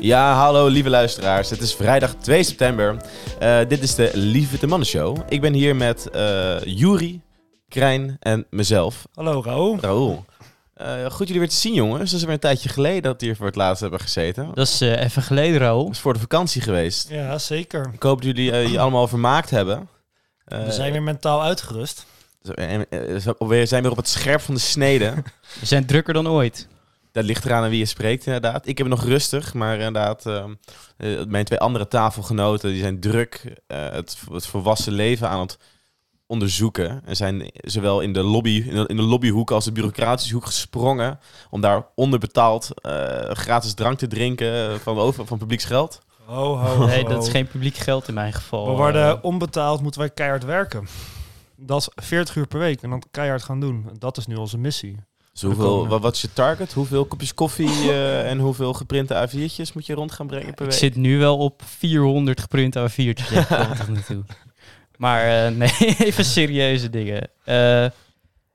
Ja, hallo lieve luisteraars. Het is vrijdag 2 september. Uh, dit is de Lieve de Mannen Show. Ik ben hier met uh, Juri, Krijn en mezelf. Hallo Raoul. Raoul. Uh, goed jullie weer te zien, jongens. Dat is weer een tijdje geleden dat we hier voor het laatst hebben gezeten. Dat is uh, even geleden, Raoul. Dat is voor de vakantie geweest. Ja, zeker. Ik hoop dat jullie uh, je allemaal vermaakt hebben. we zijn weer mentaal uitgerust. We zijn weer op het scherp van de snede. we zijn drukker dan ooit. Dat ligt eraan aan wie je spreekt, inderdaad. Ik heb het nog rustig, maar inderdaad, mijn twee andere tafelgenoten die zijn druk het, het volwassen leven aan het onderzoeken. En zijn zowel in de, lobby, in de, lobbyhoek als de bureaucratische hoek gesprongen. Om daar onderbetaald uh, gratis drank te drinken van, over, van publieksgeld. Ho, ho, nee, dat is geen publiek geld in mijn geval. We worden onbetaald, moeten wij keihard werken. Dat is 40 uur per week en dan keihard gaan doen. Dat is nu onze missie. Dus hoeveel, wat, wat, is je target? Hoeveel kopjes koffie uh, en hoeveel geprinte A4'tjes moet je rond gaan brengen per week? Ik zit nu wel op 400 geprinte A4'tjes. Maar uh, nee, even serieuze dingen. Uh,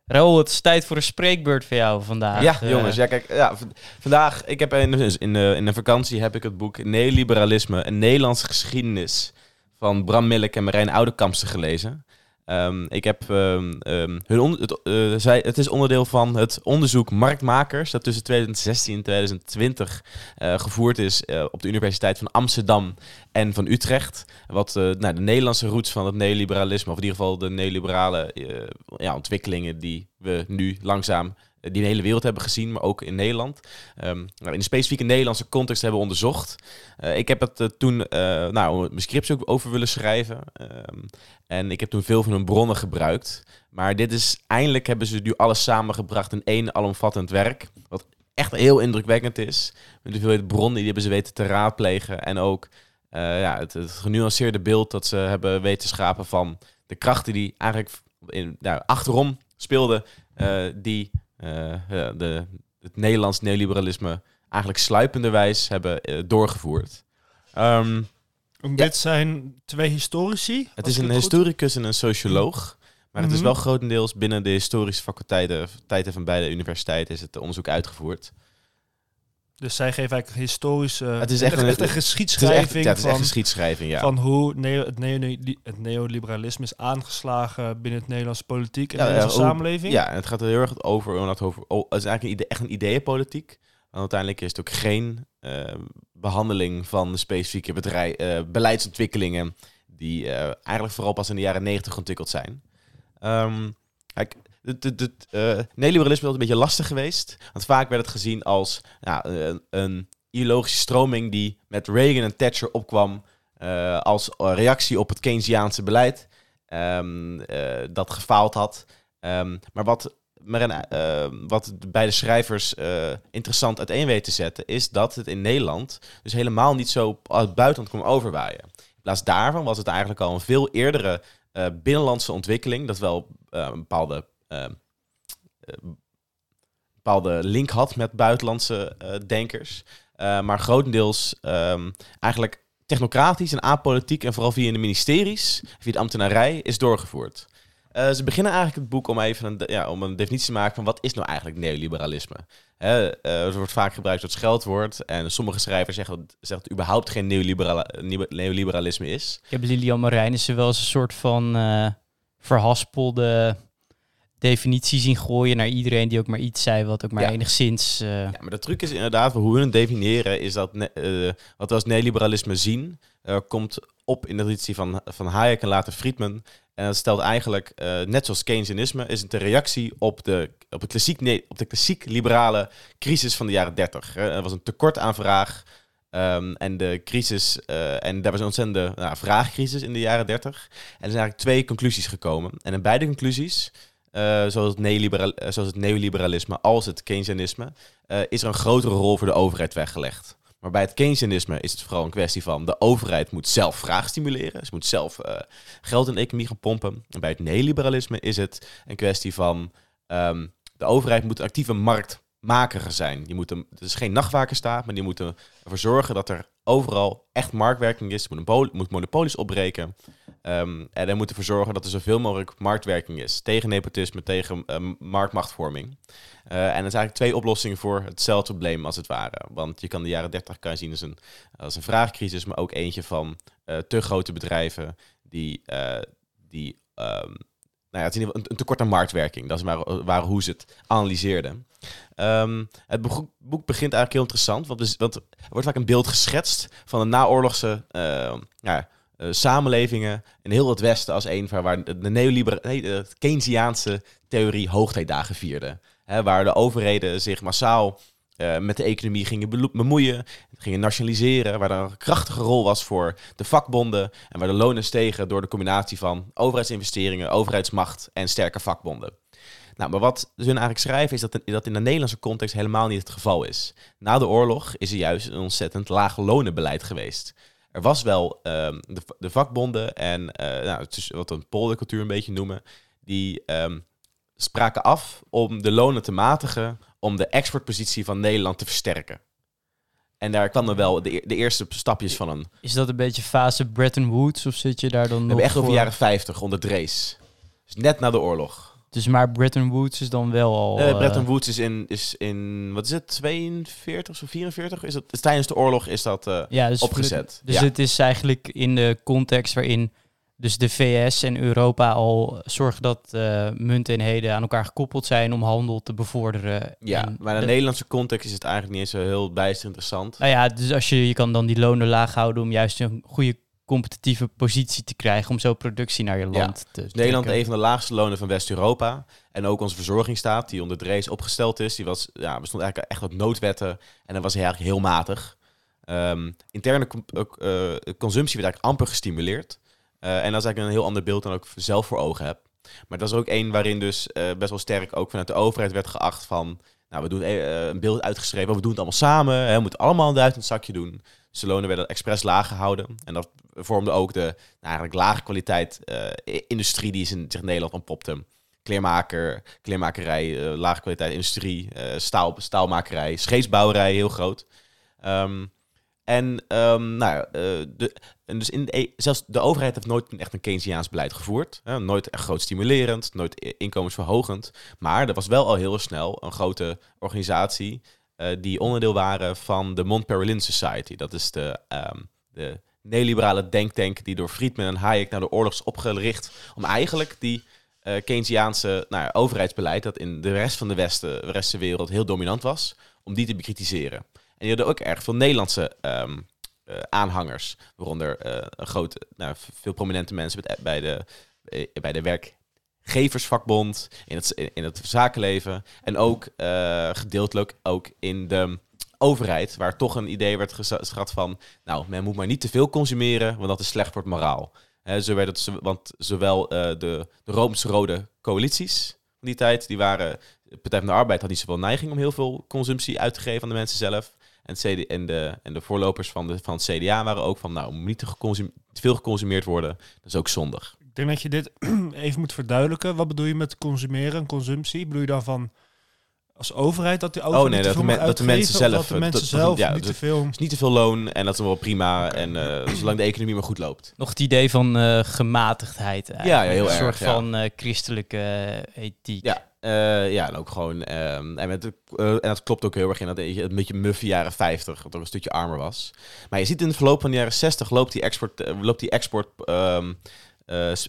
Raoul, het is tijd voor een spreekbeurt voor jou vandaag. Ja, jongens. Ja, kijk, ja, vandaag, ik heb in, in, de, in de vakantie heb ik het boek Neoliberalisme, een Nederlandse geschiedenis van Bram Millik en Marijn Oudekampse gelezen. Um, ik heb um, um, hun het, uh, zij, het is onderdeel van het onderzoek Marktmakers, dat tussen 2016 en 2020 uh, gevoerd is uh, op de Universiteit van Amsterdam en van Utrecht. Wat nou, de Nederlandse roots van het neoliberalisme, of in ieder geval de neoliberale ja, ontwikkelingen die we nu langzaam die de hele wereld hebben gezien, maar ook in Nederland. Um, nou, in de specifieke Nederlandse context hebben onderzocht. Uh, ik heb het uh, toen, uh, nou, mijn scripts ook over willen schrijven. Um, en ik heb toen veel van hun bronnen gebruikt. Maar dit is, eindelijk hebben ze nu alles samengebracht in één alomvattend werk. Wat echt heel indrukwekkend is. Met de bronnen die hebben ze weten te raadplegen. En ook ja, het, genuanceerde beeld dat ze hebben weten schapen van de krachten die eigenlijk in, nou, achterom speelden. die de, het Nederlands neoliberalisme eigenlijk sluipenderwijs hebben uh, doorgevoerd. Um, dit zijn twee historici? Het is een historicus en een socioloog. Maar het is wel grotendeels binnen de historische faculteiten van beide universiteiten is het onderzoek uitgevoerd. Dus zij geven eigenlijk historische... Het is echt, een, echt een geschiedschrijving, het is echt, ja, het is echt geschiedschrijving ja. van hoe neo, het, neo, het neoliberalisme is aangeslagen binnen het Nederlandse politiek en ja, de Nederlandse ja, samenleving. Ja, en het gaat er heel erg over, over oh, het is eigenlijk een idee, echt een ideeënpolitiek. Want uiteindelijk is het ook geen uh, behandeling van specifieke bedrijf, uh, beleidsontwikkelingen die uh, eigenlijk vooral pas in de jaren negentig ontwikkeld zijn. Um, kijk, het, het, het neoliberalisme is een beetje lastig geweest. Want vaak werd het gezien als ja, een, een ideologische stroming die met Reagan en Thatcher opkwam uh, als reactie op het Keynesiaanse beleid. Uh, dat gefaald had. Um, maar wat, een, wat bij de schrijvers interessant uiteen weet te zetten, is dat het in Nederland dus helemaal niet zo uit buitenland kwam overwaaien. In plaats daarvan was het eigenlijk al een veel eerdere binnenlandse ontwikkeling, dat wel een bepaalde bepaalde link had met buitenlandse uh, denkers. Uh, maar grotendeels um, eigenlijk technocratisch en apolitiek en vooral via de ministeries, via de ambtenarij, is doorgevoerd. Ze beginnen eigenlijk het boek om even een, ja, om een definitie te maken van wat is nou eigenlijk neoliberalisme. Hè, uh, er wordt vaak gebruikt als scheldwoord en sommige schrijvers zeggen, dat het überhaupt geen neoliberalisme is. Ik heb Lilian Marijnissen wel eens een soort van verhaspelde definitie zien gooien naar iedereen die ook maar iets zei wat ook maar ja. enigszins... Uh... Ja, maar de truc is inderdaad, hoe we het definiëren, is dat uh, wat we als neoliberalisme zien, uh, komt op in de traditie van, van Hayek en later Friedman. En dat stelt eigenlijk, net zoals Keynesianisme, is het een reactie op de, op de, klassiek, nee, op de klassiek liberale crisis van de jaren 30. Er was een tekort aan vraag. Um, en de crisis, en daar was een ontzettende nou, vraagcrisis in de jaren 30. En er zijn eigenlijk twee conclusies gekomen. En in beide conclusies zoals, het uh, zoals het neoliberalisme als het Keynesianisme, uh, is er een grotere rol voor de overheid weggelegd. Maar bij het Keynesianisme is het vooral een kwestie van de overheid moet zelf vraag stimuleren. Ze moet zelf geld in de economie gaan pompen. En bij het neoliberalisme is het een kwestie van um, de overheid moet een actieve marktmaker zijn. Die moet een, het is geen nachtwakerstaat, maar die moeten ervoor zorgen dat er overal echt marktwerking is. Moet, moet monopolies opbreken. Ehm, en hij moet ervoor zorgen dat er zoveel mogelijk marktwerking is. Tegen nepotisme, tegen eh, marktmachtvorming. Eh, en er zijn eigenlijk twee oplossingen voor hetzelfde probleem als het ware. Want je kan de jaren 30 kan je zien als een, als een vraagcrisis, maar ook eentje van eh, te grote bedrijven die, die ehm, nou ja, het is een, tekort aan marktwerking. Dat is maar, waar hoe ze het analyseerden. Ehm, het boek, begint eigenlijk heel interessant, want, dus, want er wordt vaak een beeld geschetst van de naoorlogse ja, uh, samenlevingen in heel het Westen als een van waar de neoliberale, Keynesiaanse theorie hoogtijdagen vierde. Waar de overheden zich massaal uh, met de economie gingen bemoeien, gingen nationaliseren, waar er een krachtige rol was voor de vakbonden en waar de lonen stegen door de combinatie van overheidsinvesteringen, overheidsmacht en sterke vakbonden. Nou, maar wat ze eigenlijk schrijven is dat, dat in de Nederlandse context helemaal niet het geval is. Na de oorlog is er juist een ontzettend laag lonenbeleid geweest. Er was wel um, de, de, vakbonden en uh, nou, het is wat we een poldercultuur een beetje noemen, die um, spraken af om de lonen te matigen om de exportpositie van Nederland te versterken. En daar kwam er wel de, de, eerste stapjes van een... Is dat een beetje fase Bretton Woods of zit je daar dan We nog hebben echt over jaren 50 onder Drees. Dus net na de oorlog. Dus maar Bretton Woods is dan wel al... Uh, Bretton Woods is in, is in, wat is het, 42 of 44? Is het, tijdens de oorlog is dat uh, ja, dus opgezet. Dus ja. het is eigenlijk in de context waarin dus de VS en Europa al zorgen dat uh, munteenheden aan elkaar gekoppeld zijn om handel te bevorderen. Ja, en maar in de, de Nederlandse context is het eigenlijk niet eens zo heel bijster interessant. Nou ja, dus als je, je kan dan die lonen laag houden om juist een goede competitieve positie te krijgen om zo productie naar je land ja. te trekken. Nederland een van de laagste lonen van West-Europa. En ook onze verzorgingsstaat, die onder Drees opgesteld is, die was, ja, bestond eigenlijk echt op noodwetten. En dat was eigenlijk heel matig. Um, interne uh, consumptie werd eigenlijk amper gestimuleerd. Uh, en dat is eigenlijk een heel ander beeld dan ik zelf voor ogen heb. Maar dat is ook één waarin dus uh, best wel sterk ook vanuit de overheid werd geacht van... Nou, we doen een beeld uitgeschreven, we doen het allemaal samen. Hè, we moeten allemaal een duit in het zakje doen. De lonen werden expres laag gehouden. En dat vormde ook de nou, eigenlijk lage kwaliteit uh, industrie die zich in Nederland ontpopte. Kleermaker, kleermakerij, uh, lage kwaliteit industrie, uh, staal, staalmakerij, scheepsbouwerij, heel groot. Um, en, um, nou, de, en dus in de, zelfs de overheid heeft nooit echt een Keynesiaans beleid gevoerd. Hè? Nooit echt groot stimulerend, nooit inkomensverhogend. Maar er was wel al heel snel een grote organisatie die onderdeel waren van de Montpellier Society. Dat is de, um, de neoliberale denktank die door Friedman en Hayek naar de oorlog is opgericht om eigenlijk die uh, Keynesiaanse nou, overheidsbeleid dat in de rest van de Westen, de rest van de wereld heel dominant was, om die te bekritiseren. En die hadden ook erg veel Nederlandse um, uh, aanhangers. Waaronder uh, veel prominente mensen bij, de, bij de werkgeversvakbond, in het, in het zakenleven. En ook uh, gedeeltelijk ook in de overheid, waar toch een idee werd geschat van... nou, men moet maar niet te veel consumeren, want dat is slecht voor het moraal. He, zo werd het, want zowel de, de Rooms-Rode coalities van die tijd, die waren... De Partij van de Arbeid had niet zoveel neiging om heel veel consumptie uit te geven aan de mensen zelf. En, CD, en, de, en de voorlopers van, de, van het CDA waren ook van, nou, moet niet te, te veel geconsumeerd worden. Dat is ook zondig. Ik denk dat je dit even moet verduidelijken. Wat bedoel je met consumeren, consumptie? Bedoel je dan van als overheid dat de overheid oh, nee, dat, de, me, dat de mensen zelf, dat de mensen dat, zelf ja, niet te veel... is niet te veel loon en dat is wel prima. Okay. En uh, zolang de economie maar goed loopt. Nog het idee van uh, gematigdheid. Eigenlijk. Ja, ja, heel een erg. soort ja. van uh, christelijke ethiek. Ja, Uh, ja, en ook gewoon. Um, en, met, uh, en dat klopt ook heel erg in dat je een beetje muffie jaren 50, wat ook een stukje armer was. Maar je ziet in het verloop van de jaren 60 loopt die export, uh, loopt die export, um,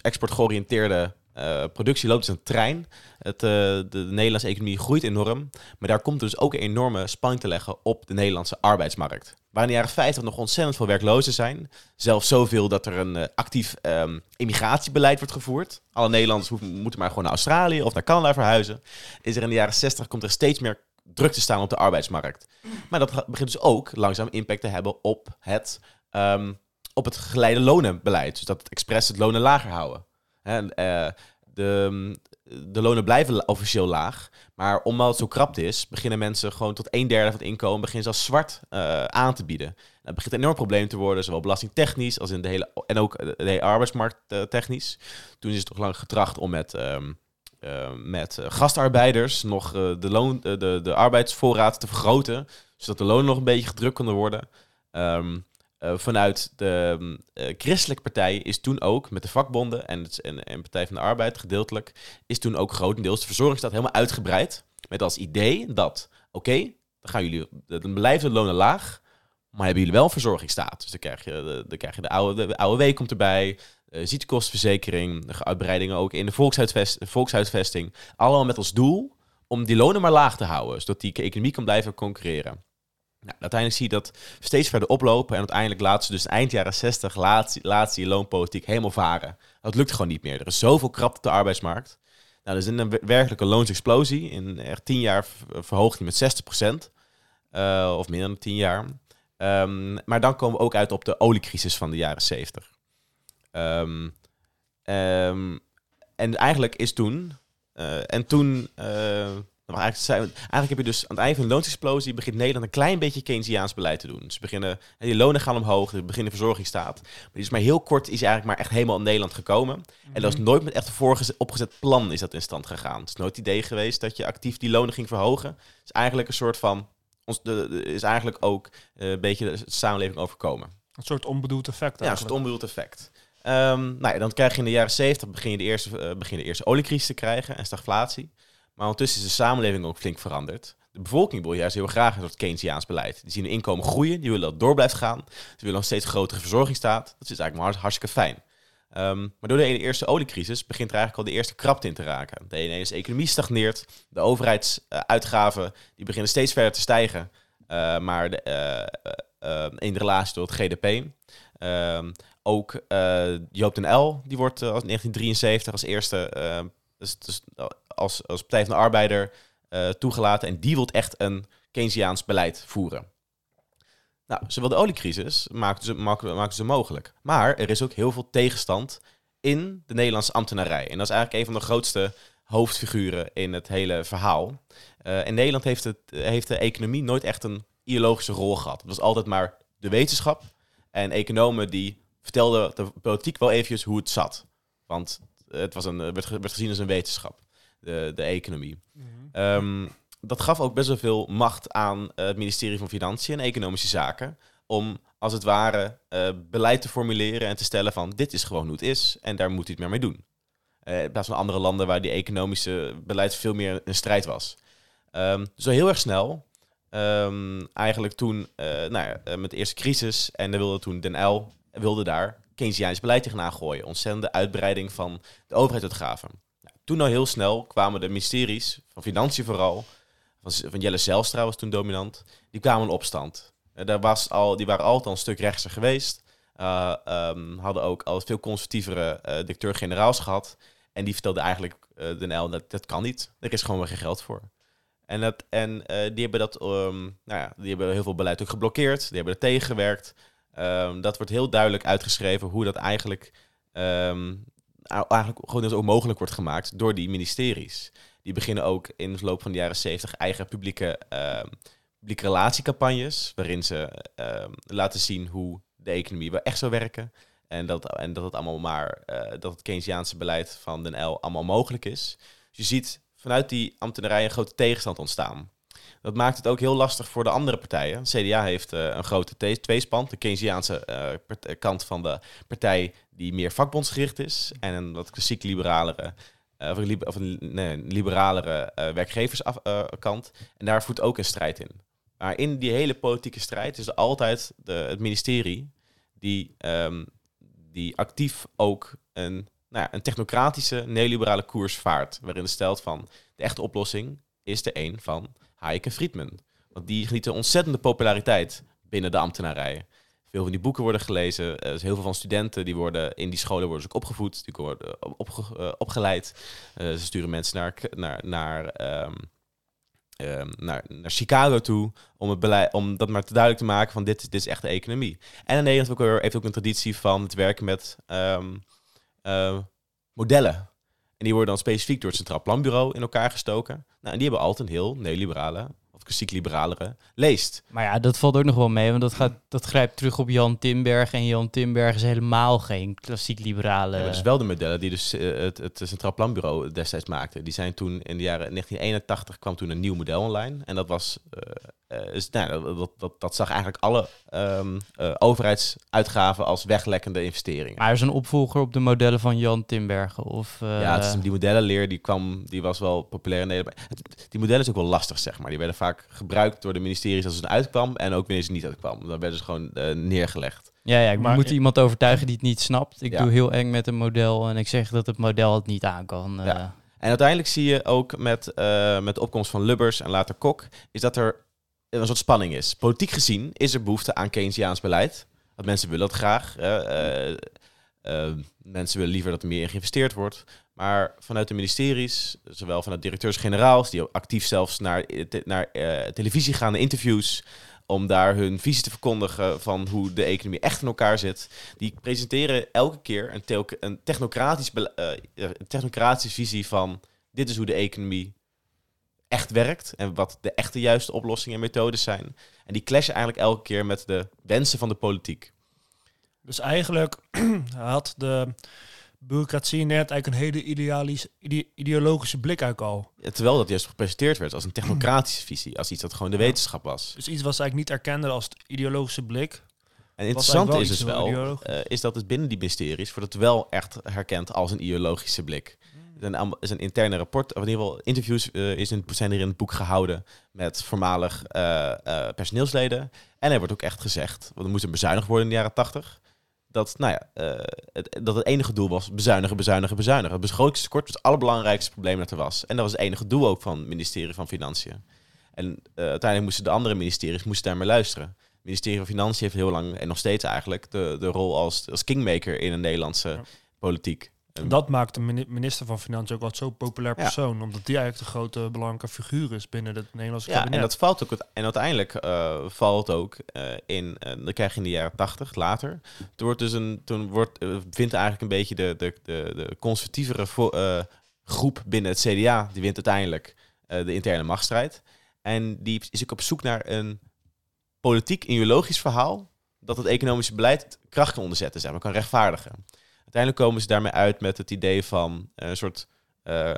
export georiënteerde productie loopt als een trein. Het, de, de Nederlandse economie groeit enorm, maar daar komt dus ook een enorme spanning te leggen op de Nederlandse arbeidsmarkt. Waar in de jaren 50 nog ontzettend veel werklozen zijn. Zelfs zoveel dat er een uh, actief um, immigratiebeleid wordt gevoerd. Alle Nederlanders hoeven, moeten maar gewoon naar Australië of naar Canada verhuizen. Is er in de jaren 60 komt er steeds meer druk te staan op de arbeidsmarkt. Maar dat begint dus ook langzaam impact te hebben op het, um, op het geleide lonenbeleid. Dus dat het expres het lonen lager houden. En, uh, de, de lonen blijven officieel laag. Maar omdat het zo krap is, beginnen mensen gewoon tot een derde van het inkomen beginnen ze als zwart uh, aan te bieden. Dat begint een enorm probleem te worden, zowel belastingtechnisch als in de hele en ook de hele arbeidsmarkt uh, technisch. Toen is het toch lang getracht om met, uh, met gastarbeiders nog de, loon, de, de arbeidsvoorraad te vergroten, zodat de lonen nog een beetje gedrukt konden worden. Um, eh, vanuit de mm, eh, Christelijke Partij is toen ook met de vakbonden en, en Partij van de Arbeid gedeeltelijk, is toen ook grotendeels de verzorgingsstaat helemaal uitgebreid. Met als idee dat, oké, dan gaan jullie, dan blijven de lonen laag, maar hebben jullie wel een verzorgingsstaat. Dus dan krijg je de, dan krijg je de oude, de oude komt erbij, uh, ziektekostenverzekering, de uitbreidingen ook in de volkshuisvest, volkshuisvesting. Allemaal met als doel om die lonen maar laag te houden, zodat die economie kan blijven concurreren. Nou, uiteindelijk zie je dat steeds verder oplopen en uiteindelijk laten ze dus eind jaren 60 laat, laat die loonpolitiek helemaal varen. Dat lukt gewoon niet meer. Er is zoveel krapte op de arbeidsmarkt. Nou, er is een werkelijke loonsexplosie. In echt 10 jaar verhoogt die met 60%. Uh, of meer dan 10 jaar. Um, maar dan komen we ook uit op de oliecrisis van de jaren 70. Um, um, en eigenlijk is toen... Uh, en toen... Uh, nou, eigenlijk, eigenlijk, heb je dus aan het einde van de loonsexplosie begint Nederland een klein beetje Keynesiaans beleid te doen. Ze beginnen, die lonen gaan omhoog, er beginnen verzorgingsstaat. Maar is maar heel kort, is eigenlijk maar echt helemaal in Nederland gekomen. En dat is nooit met echt een opgezet plan is dat in stand gegaan. Het is nooit het idee geweest dat je actief die lonen ging verhogen. Het is eigenlijk een soort van, ons, de, is eigenlijk ook uh, een beetje de samenleving overkomen. Een soort onbedoeld effect Ja, een soort onbedoeld effect. Um, nou ja, dan krijg je in de jaren 70 begin je de eerste, uh, begin de eerste oliecrisis te krijgen en stagflatie. Maar ondertussen is de samenleving ook flink veranderd. De bevolking wil juist heel graag een soort Keynesiaans beleid. Die zien hun inkomen groeien, die willen dat door blijft gaan. Ze willen nog steeds grotere verzorgingsstaat. Dat is eigenlijk maar hartstikke fijn. Um, maar door de eerste oliecrisis begint er eigenlijk al de eerste krapte in te raken. De economie stagneert, de overheidsuitgaven die beginnen steeds verder te stijgen. Uh, maar de, uh, uh, in relatie tot het GDP. Um, ook Joop den L, die wordt als 1973 als eerste dus, dus als, als Partij van de Arbeider uh, toegelaten. En die wil echt een Keynesiaans beleid voeren. Nou, zowel de oliecrisis maakten ze, maakten ze mogelijk. Maar er is ook heel veel tegenstand in de Nederlandse ambtenarij. En dat is eigenlijk een van de grootste hoofdfiguren in het hele verhaal. Uh, in Nederland heeft, het, heeft de economie nooit echt een ideologische rol gehad. Het was altijd maar de wetenschap. En economen die vertelden de politiek wel eventjes hoe het zat. Want het was een, werd, werd gezien als een wetenschap, de, de economie. Mhm. um, dat gaf ook best wel veel macht aan het ministerie van Financiën en Economische Zaken. Om als het ware uh, beleid te formuleren en te stellen van dit is gewoon hoe het is en daar moet u het meer mee doen. Uh, in plaats van andere landen waar die economische beleid veel meer een strijd was. Um, zo heel erg snel, um, eigenlijk toen uh, nou ja, met de eerste crisis en dan wilde toen Den L wilde daar Keynesiaans beleid tegenaan gooien. Ontzettende uitbreiding van de overheidsuitgaven. Nou, toen al heel snel kwamen de ministeries, van Financiën vooral, van, van Jelle Zijlstra was toen dominant, die kwamen in opstand. Uh, daar was al, die waren altijd al een stuk rechtser geweest. Uh, um, hadden ook al veel conservatievere uh, directeur-generaals gehad. En die vertelde eigenlijk uh, Den L, dat, dat kan niet. Er is gewoon weer geen geld voor. En, dat, en die hebben dat, um, nou ja, die hebben heel veel beleid ook geblokkeerd. Die hebben er tegengewerkt. Um, dat wordt heel duidelijk uitgeschreven hoe dat eigenlijk, um, eigenlijk gewoon dus ook mogelijk wordt gemaakt door die ministeries. Die beginnen ook in de loop van de jaren 70 eigen publieke, um, publieke relatiecampagnes, waarin ze laten zien hoe de economie wel echt zou werken. En dat, en dat het allemaal maar, uh, dat het Keynesiaanse beleid van Den L allemaal mogelijk is. Dus je ziet vanuit die ambtenarij een grote tegenstand ontstaan. Dat maakt het ook heel lastig voor de andere partijen. De CDA heeft uh, een grote tweespand. De Keynesiaanse uh, kant van de partij die meer vakbondsgericht is. En een wat klassiek liberalere, of een, of nee, liberalere werkgeverskant. en daar voert ook een strijd in. Maar in die hele politieke strijd is er altijd de, het ministerie die, um, die actief ook een, nou ja, een technocratische neoliberale koers vaart. Waarin het stelt van de echte oplossing is de een van Hayek en Friedman. Want die genieten ontzettende populariteit binnen de ambtenarij. Veel van die boeken worden gelezen. Er is heel veel van studenten die worden in die scholen worden ze ook opgevoed, die worden opge, uh, opgeleid. Uh, ze sturen mensen naar, naar, naar, um, um, naar, naar Chicago toe om, het beleid, om dat maar te duidelijk te maken van dit, dit is echt de economie. En in Nederland ook, heeft ook een traditie van het werken met uh, modellen. En die worden dan specifiek door het Centraal Planbureau in elkaar gestoken. Nou, en die hebben altijd een heel neoliberale of klassiek liberalere, leest. Maar ja, dat valt ook nog wel mee, want dat, gaat, dat grijpt terug op Jan Timberg. En Jan Timberg is helemaal geen klassiek liberale... Ja, maar dus wel de modellen die dus eh, het, het Centraal Planbureau destijds maakte. Die zijn toen in de jaren 1981 kwam toen een nieuw model online. En dat was is, nou, dat, dat, dat, dat zag eigenlijk alle eh, overheidsuitgaven als weglekkende investeringen. Maar er is een opvolger op de modellen van Jan Timbergen. Of, ja, het is, die modellenleer die kwam, die was wel populair in Nederland. Die modellen is ook wel lastig, zeg maar. Die werden vaak gebruikt door de ministeries als het uitkwam en ook wanneer ze niet uitkwam. Dan werden ze gewoon eh, neergelegd. Ja, ja ik Maar- moet iemand overtuigen die het niet snapt. Ik Ja. doe heel eng met een model en ik zeg dat het model het niet aan kan. eh. Ja. En uiteindelijk zie je ook met, eh, met de opkomst van Lubbers en later Kok, is dat er een soort spanning is. Politiek gezien is er behoefte aan Keynesiaans beleid. Want mensen willen dat graag. eh, eh, eh, mensen willen liever dat er meer in geïnvesteerd wordt. Maar vanuit de ministeries, zowel vanuit directeurs-generaals, die actief zelfs naar, naar eh, televisie gaan, naar interviews, om daar hun visie te verkondigen van hoe de economie echt in elkaar zit. Die presenteren elke keer een, een, technocratisch, eh, eh, technocratische visie van dit is hoe de economie echt werkt en wat de echte juiste oplossingen en methodes zijn. En die clashen eigenlijk elke keer met de wensen van de politiek. Dus eigenlijk had de bureaucratie net eigenlijk een hele ide- ideologische blik uit al. Ja, Terwijl dat juist gepresenteerd werd als een technocratische visie, als iets dat gewoon de wetenschap was. Dus iets was eigenlijk niet erkende als het ideologische blik. En interessant is dus wel, eh, is dat het binnen die ministeries wordt het wel echt herkend als een ideologische blik. Er zijn, allemaal- er zijn interne rapport, of in ieder geval interviews eh, is in, zijn er in het boek gehouden met voormalig eh, personeelsleden. En er wordt ook echt gezegd, want er moest er bezuinigd worden in de jaren tachtig, dat, nou ja, eh, het, dat het enige doel was bezuinigen, bezuinigen, bezuinigen. Het begrotingstekort was het allerbelangrijkste probleem dat er was. En dat was het enige doel ook van het ministerie van Financiën. En eh, uiteindelijk moesten de andere ministeries moesten daarmee luisteren. Het ministerie van Financiën heeft heel lang, en nog steeds eigenlijk, de, de rol als, als kingmaker in een Nederlandse Ja. politiek. En dat maakt de mini- minister van Financiën ook wat zo'n populair Ja. persoon. Omdat die eigenlijk de grote belangrijke figuur is binnen het Nederlandse Ja, kabinet. en dat valt ook. En uiteindelijk eh, valt ook eh, in. eh, dan krijg je in de jaren tachtig later. Toen wordt dus een. Toen wordt, vindt eigenlijk een beetje de, de, de, de conservatievere vo- groep binnen het CDA. Die wint uiteindelijk de interne machtsstrijd. En die is ook op zoek naar een politiek ideologisch verhaal. dat het economische beleid kracht kan onderzetten, zeg maar, kan rechtvaardigen. Uiteindelijk komen ze daarmee uit met het idee van eh, een soort. eh,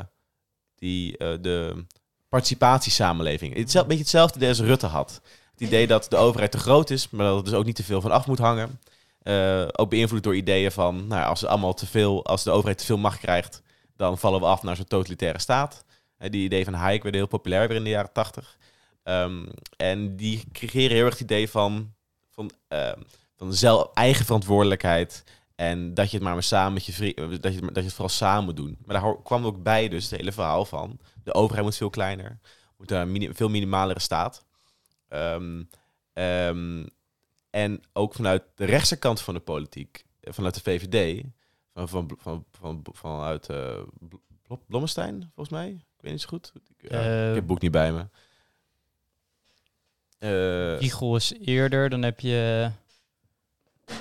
die, eh, de participatiesamenleving. Het is een beetje hetzelfde idee als Rutte had. Het idee dat de overheid te groot is, maar dat er dus ook niet te veel van af moet hangen. Ook beïnvloed door ideeën van, nou, als, allemaal te veel, als de overheid te veel macht krijgt, dan vallen we af naar zo'n totalitaire staat. Die idee van Hayek werden heel populair weer in de jaren tachtig. Ehm, en die creëren heel erg het idee van, van, van zelf, eigen verantwoordelijkheid. En dat je het maar maar samen met je vrienden, dat je, dat je het vooral samen moet doen. Maar daar kwam ook bij dus het hele verhaal van, de overheid moet veel kleiner, moet daar een veel minimalere staat. Ehm, ehm, en ook vanuit de rechtse kant van de politiek, eh, vanuit de VVD, van, van, van, van, vanuit eh Bl- Blommestein, volgens mij. Ik weet niet zo goed. Ik, Eh, heb het boek niet bij me. Eh, Wiegel is eerder, dan heb je...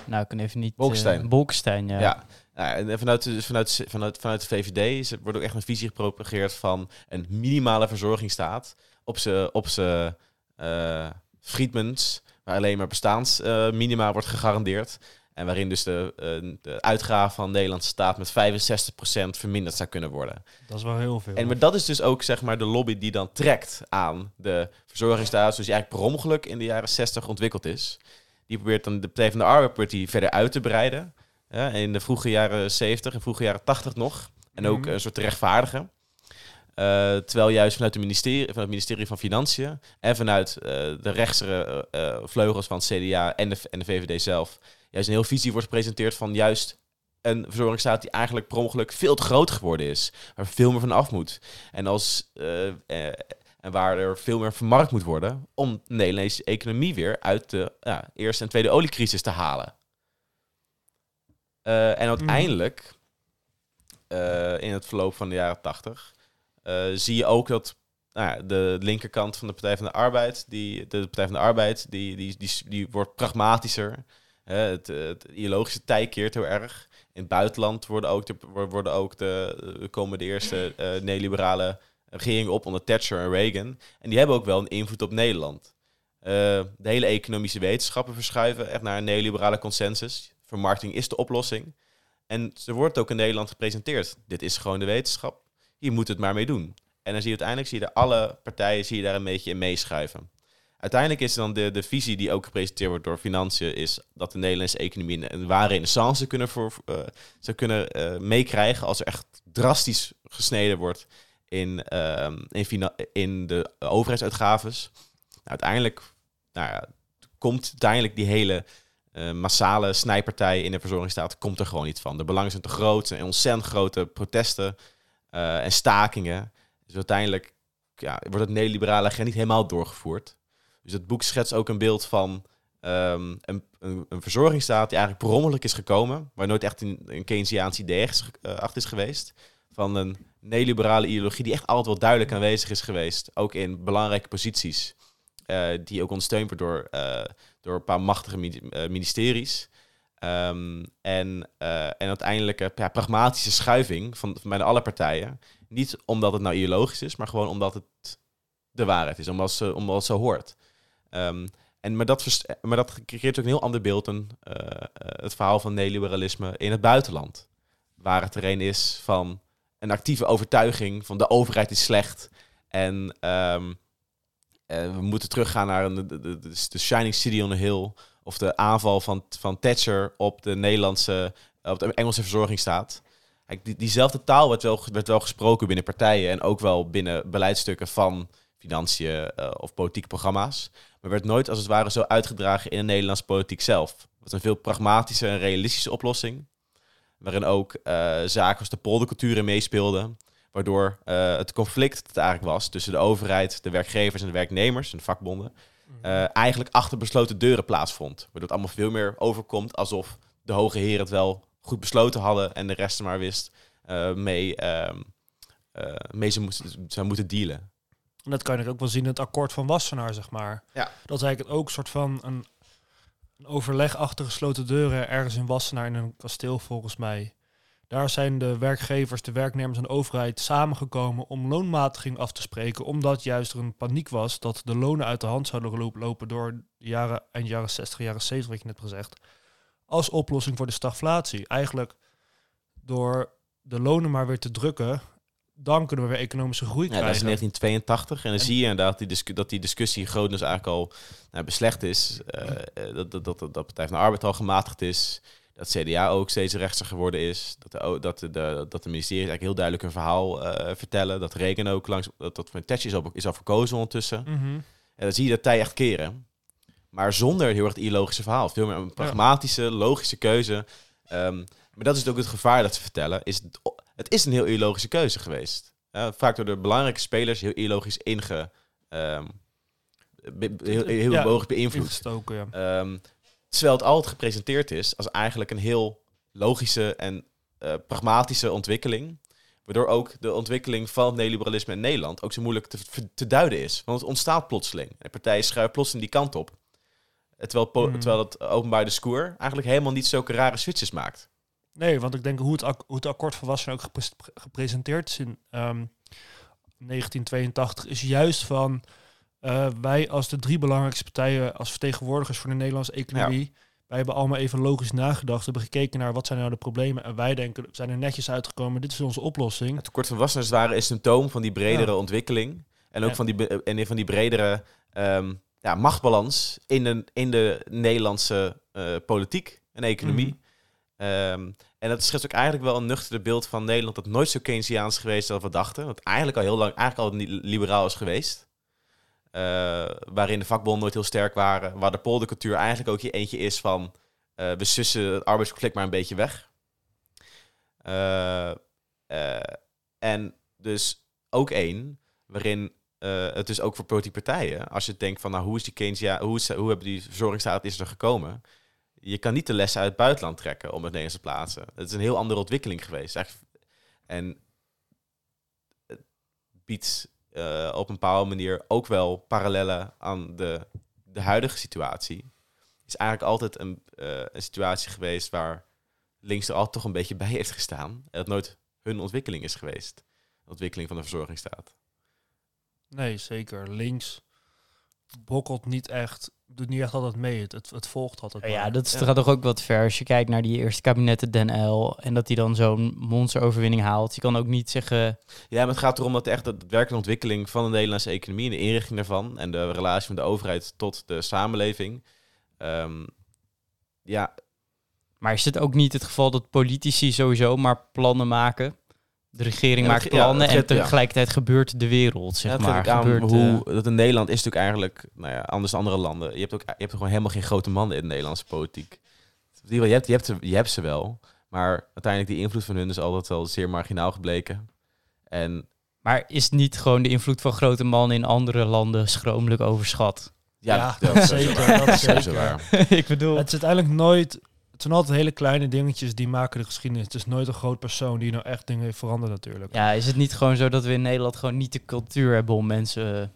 Nou, ik kan even niet... eh, Bolkestein. Bolkestein, ja. ja. Ja, en vanuit, de- vanuit, vanuit, vanuit de VVD is, er wordt ook echt een visie gepropageerd van een minimale verzorgingsstaat op zijn op z'n, eh, Friedmans, waar alleen maar bestaansminima wordt gegarandeerd. En waarin dus de, eh, de uitgaven van de Nederlandse staat met 65% verminderd zou kunnen worden. Dat is wel heel veel. En maar dat is dus ook zeg maar de lobby die dan trekt aan de verzorgingsstaat, zoals die eigenlijk per ongeluk in de jaren 60 ontwikkeld is. Die probeert dan de Partij van de Arbeid probeert die verder uit te breiden. Ja, in de vroege jaren 70 en vroege jaren 80 nog. En ook Mhm. een soort rechtvaardigen. Eh, terwijl juist vanuit, de ministerie, vanuit het ministerie van Financiën en vanuit eh, de rechtse eh, vleugels van het CDA en de, en de VVD zelf juist een heel visie wordt gepresenteerd van juist een verzorgingsstaat die eigenlijk per ongeluk veel te groot geworden is. Waar veel meer van af moet. En, als, en waar er veel meer vermarkt moet worden om de Nederlandse economie weer uit de ja, eerste en tweede oliecrisis te halen. Eh, en uiteindelijk, eh, in het verloop van de jaren tachtig, eh, zie je ook dat nou ja, de linkerkant van de Partij van de Arbeid, die, de Partij van de Arbeid, die, die, die, die wordt pragmatischer. Het, het ideologische tij keert heel erg. In het buitenland worden ook de, worden ook de, komen de eerste neoliberale regeringen op onder Thatcher en Reagan. En die hebben ook wel een invloed op Nederland. Eh, de hele economische wetenschappen verschuiven echt naar een neoliberale consensus. Vermarkting is de oplossing. En er wordt ook in Nederland gepresenteerd. Dit is gewoon de wetenschap. Hier moet het maar mee doen. En dan zie je uiteindelijk zie je alle partijen zie je daar een beetje in meeschuiven. Uiteindelijk is dan de, de visie die ook gepresenteerd wordt door financiën, is dat de Nederlandse economie een, een ware renaissance kunnen voor, eh, zou kunnen eh, meekrijgen als er echt drastisch gesneden wordt in, ehm, in, de overheidsuitgaves. Nou, uiteindelijk nou komt uiteindelijk die hele eh, massale snijpartij in de verzorgingsstaat komt er gewoon niet van. De belangen zijn te groot, zijn ontzettend grote protesten eh, en stakingen. Dus uiteindelijk ja, wordt het neoliberale agenda niet helemaal doorgevoerd. Dus het boek schetst ook een beeld van ehm, een, een, een verzorgingsstaat die eigenlijk per is gekomen, waar nooit echt een, een Keynesiaans idee eh, is geweest. Van een neoliberale ideologie die echt altijd wel duidelijk aanwezig is geweest, ook in belangrijke posities, eh, die ook ondersteund wordt door, eh, door een paar machtige eh, ministeries. Ehm, en, en uiteindelijk een ja, pragmatische schuiving van, van bijna alle partijen. Niet omdat het nou ideologisch is, maar gewoon omdat het de waarheid is, omdat, ze, omdat het zo hoort. Ehm, en, maar, dat maar dat creëert ook een heel ander beeld dan het verhaal van neoliberalisme in het buitenland. Waar het terrein is van een actieve overtuiging van de overheid is slecht. En ehm, eh, we moeten teruggaan naar de, de, de, Shining City on the Hill. Of de aanval van, van Thatcher op de Nederlandse, op de Engelse verzorgingsstaat. Die, diezelfde taal werd wel, werd wel gesproken binnen partijen en ook wel binnen beleidsstukken van financiën eh, of politieke programma's. Maar werd nooit als het ware zo uitgedragen in de Nederlandse politiek zelf. Het was een veel pragmatische en realistische oplossing. Waarin ook eh, zaken als de poldercultuur in meespeelden. Waardoor eh, het conflict dat het eigenlijk was tussen de overheid, de werkgevers en de werknemers en de vakbonden. eh, eigenlijk achter besloten deuren plaatsvond. Waardoor het allemaal veel meer overkomt alsof de hoge heren het wel goed besloten hadden en de rest maar wist mee, eh, mee ze moesten, zou moeten dealen. En dat kan je ook wel zien in het akkoord van Wassenaar, zeg maar. Ja. Dat is eigenlijk ook een soort van een, een overleg achter gesloten deuren ergens in Wassenaar in een kasteel volgens mij. Daar zijn de werkgevers, de werknemers en de overheid samengekomen om loonmatiging af te spreken. Omdat juist er een paniek was dat de lonen uit de hand zouden lopen door de jaren, eind jaren 60, jaren 70, wat je net gezegd. Als oplossing voor de stagflatie. Eigenlijk door de lonen maar weer te drukken, dan kunnen we weer economische groei Ja, dat is krijgen. in 1982 en dan En- zie je inderdaad die discu- dat die discussie grotendeels eigenlijk al nou, beslecht is. Eh, eh, dat, dat, dat, dat Partij van de Arbeid al gematigd is. Dat CDA ook steeds rechtser geworden is. Dat de, dat de, de, dat de ministeries eigenlijk heel duidelijk een verhaal eh, vertellen. Dat Reagan ook langs... Dat, dat van Thatcher is al, is al verkozen ondertussen. Mhm. En dan zie je dat tij echt keren. Maar zonder heel erg het ideologische verhaal. Veel meer een pragmatische, logische keuze. Ehm, maar dat is ook het gevaar dat ze vertellen. Is het, is een heel ideologische keuze geweest. Vaak door de belangrijke spelers heel ideologisch inge... ehm, be- heel heel Ja, logisch beïnvloed. Ja. Ehm, terwijl het altijd gepresenteerd is als eigenlijk een heel logische en eh, pragmatische ontwikkeling. Waardoor ook de ontwikkeling van het neoliberalisme in Nederland ook zo moeilijk te, te duiden is. Want het ontstaat plotseling. En partijen schuiven plotseling die kant op. Terwijl, Mhm. terwijl het openbaar discours eigenlijk helemaal niet zulke rare switches maakt. Nee, want ik denk hoe het, hoe het akkoord van Wassenaar ook gepres- gepresenteerd is in ehm, 1982 is juist van eh, wij als de drie belangrijkste partijen als vertegenwoordigers voor de Nederlandse economie, wij hebben allemaal even logisch nagedacht, hebben gekeken naar wat zijn nou de problemen en wij denken, we zijn er netjes uitgekomen, dit is onze oplossing. Het tekort van wassenaars waren een symptoom van die bredere Ja. ontwikkeling. En ook Ja. van, die, be- en van die bredere ehm, ja, machtbalans in de, in de Nederlandse eh, politiek en economie. Ehm, en dat schetst ook eigenlijk wel een nuchtere beeld van Nederland dat nooit zo Keynesiaans is geweest als we dachten. Dat eigenlijk al heel lang eigenlijk al niet liberaal is geweest. Eh, waarin de vakbonden nooit heel sterk waren. Waar de poldercultuur eigenlijk ook je eentje is van... eh, we sussen het arbeidsconflict maar een beetje weg. Eh, en dus ook één waarin het dus ook voor politieke partijen... als je denkt van nou, hoe is die Keynesiaan... Hoe, hoe hebben die verzorgingsstaat is er gekomen... Je kan niet de lessen uit het buitenland trekken om het Nederlands te plaatsen. Het is een heel andere ontwikkeling geweest. En het biedt eh, op een bepaalde manier ook wel parallellen aan de, de huidige situatie. Is eigenlijk altijd een, eh, een situatie geweest waar links er altijd toch een beetje bij heeft gestaan. En dat nooit hun ontwikkeling is geweest. Ontwikkeling van de verzorgingsstaat. Nee, zeker. Links bokkelt niet echt, doet niet echt altijd mee. Het, het, het volgt altijd. Ja, dat is, Ja. gaat toch ook wat ver. Als je kijkt naar die eerste kabinetten Den L en dat hij dan zo'n monsteroverwinning haalt. Je kan ook niet zeggen, Ja, maar het gaat erom dat echt de werkelijke ontwikkeling van de Nederlandse economie en de inrichting daarvan en de relatie van de overheid tot de samenleving. ehm, ja, maar is het ook niet het geval dat politici sowieso maar plannen maken? De regering Ja, maakt ja, plannen en ja. tegelijkertijd gebeurt de wereld, zeg Ja, dat maar. Gebeurt, hoe, eh, dat in Nederland is natuurlijk eigenlijk nou ja, anders dan andere landen. Je hebt, ook, je hebt gewoon helemaal geen grote mannen in de Nederlandse politiek. Je hebt, je, hebt, ze- je hebt ze wel, maar uiteindelijk die invloed van hun is altijd wel zeer marginaal gebleken. En maar is niet gewoon de invloed van grote mannen in andere landen schromelijk overschat? ja, Ja, dat, zeker, dat is zeker. waar. ik bedoel... Het is uiteindelijk nooit... Het zijn altijd hele kleine dingetjes die maken de geschiedenis. Het is nooit een groot persoon die nou echt dingen heeft veranderd natuurlijk. Ja, is het niet gewoon zo dat we in Nederland gewoon niet de cultuur hebben om mensen eh,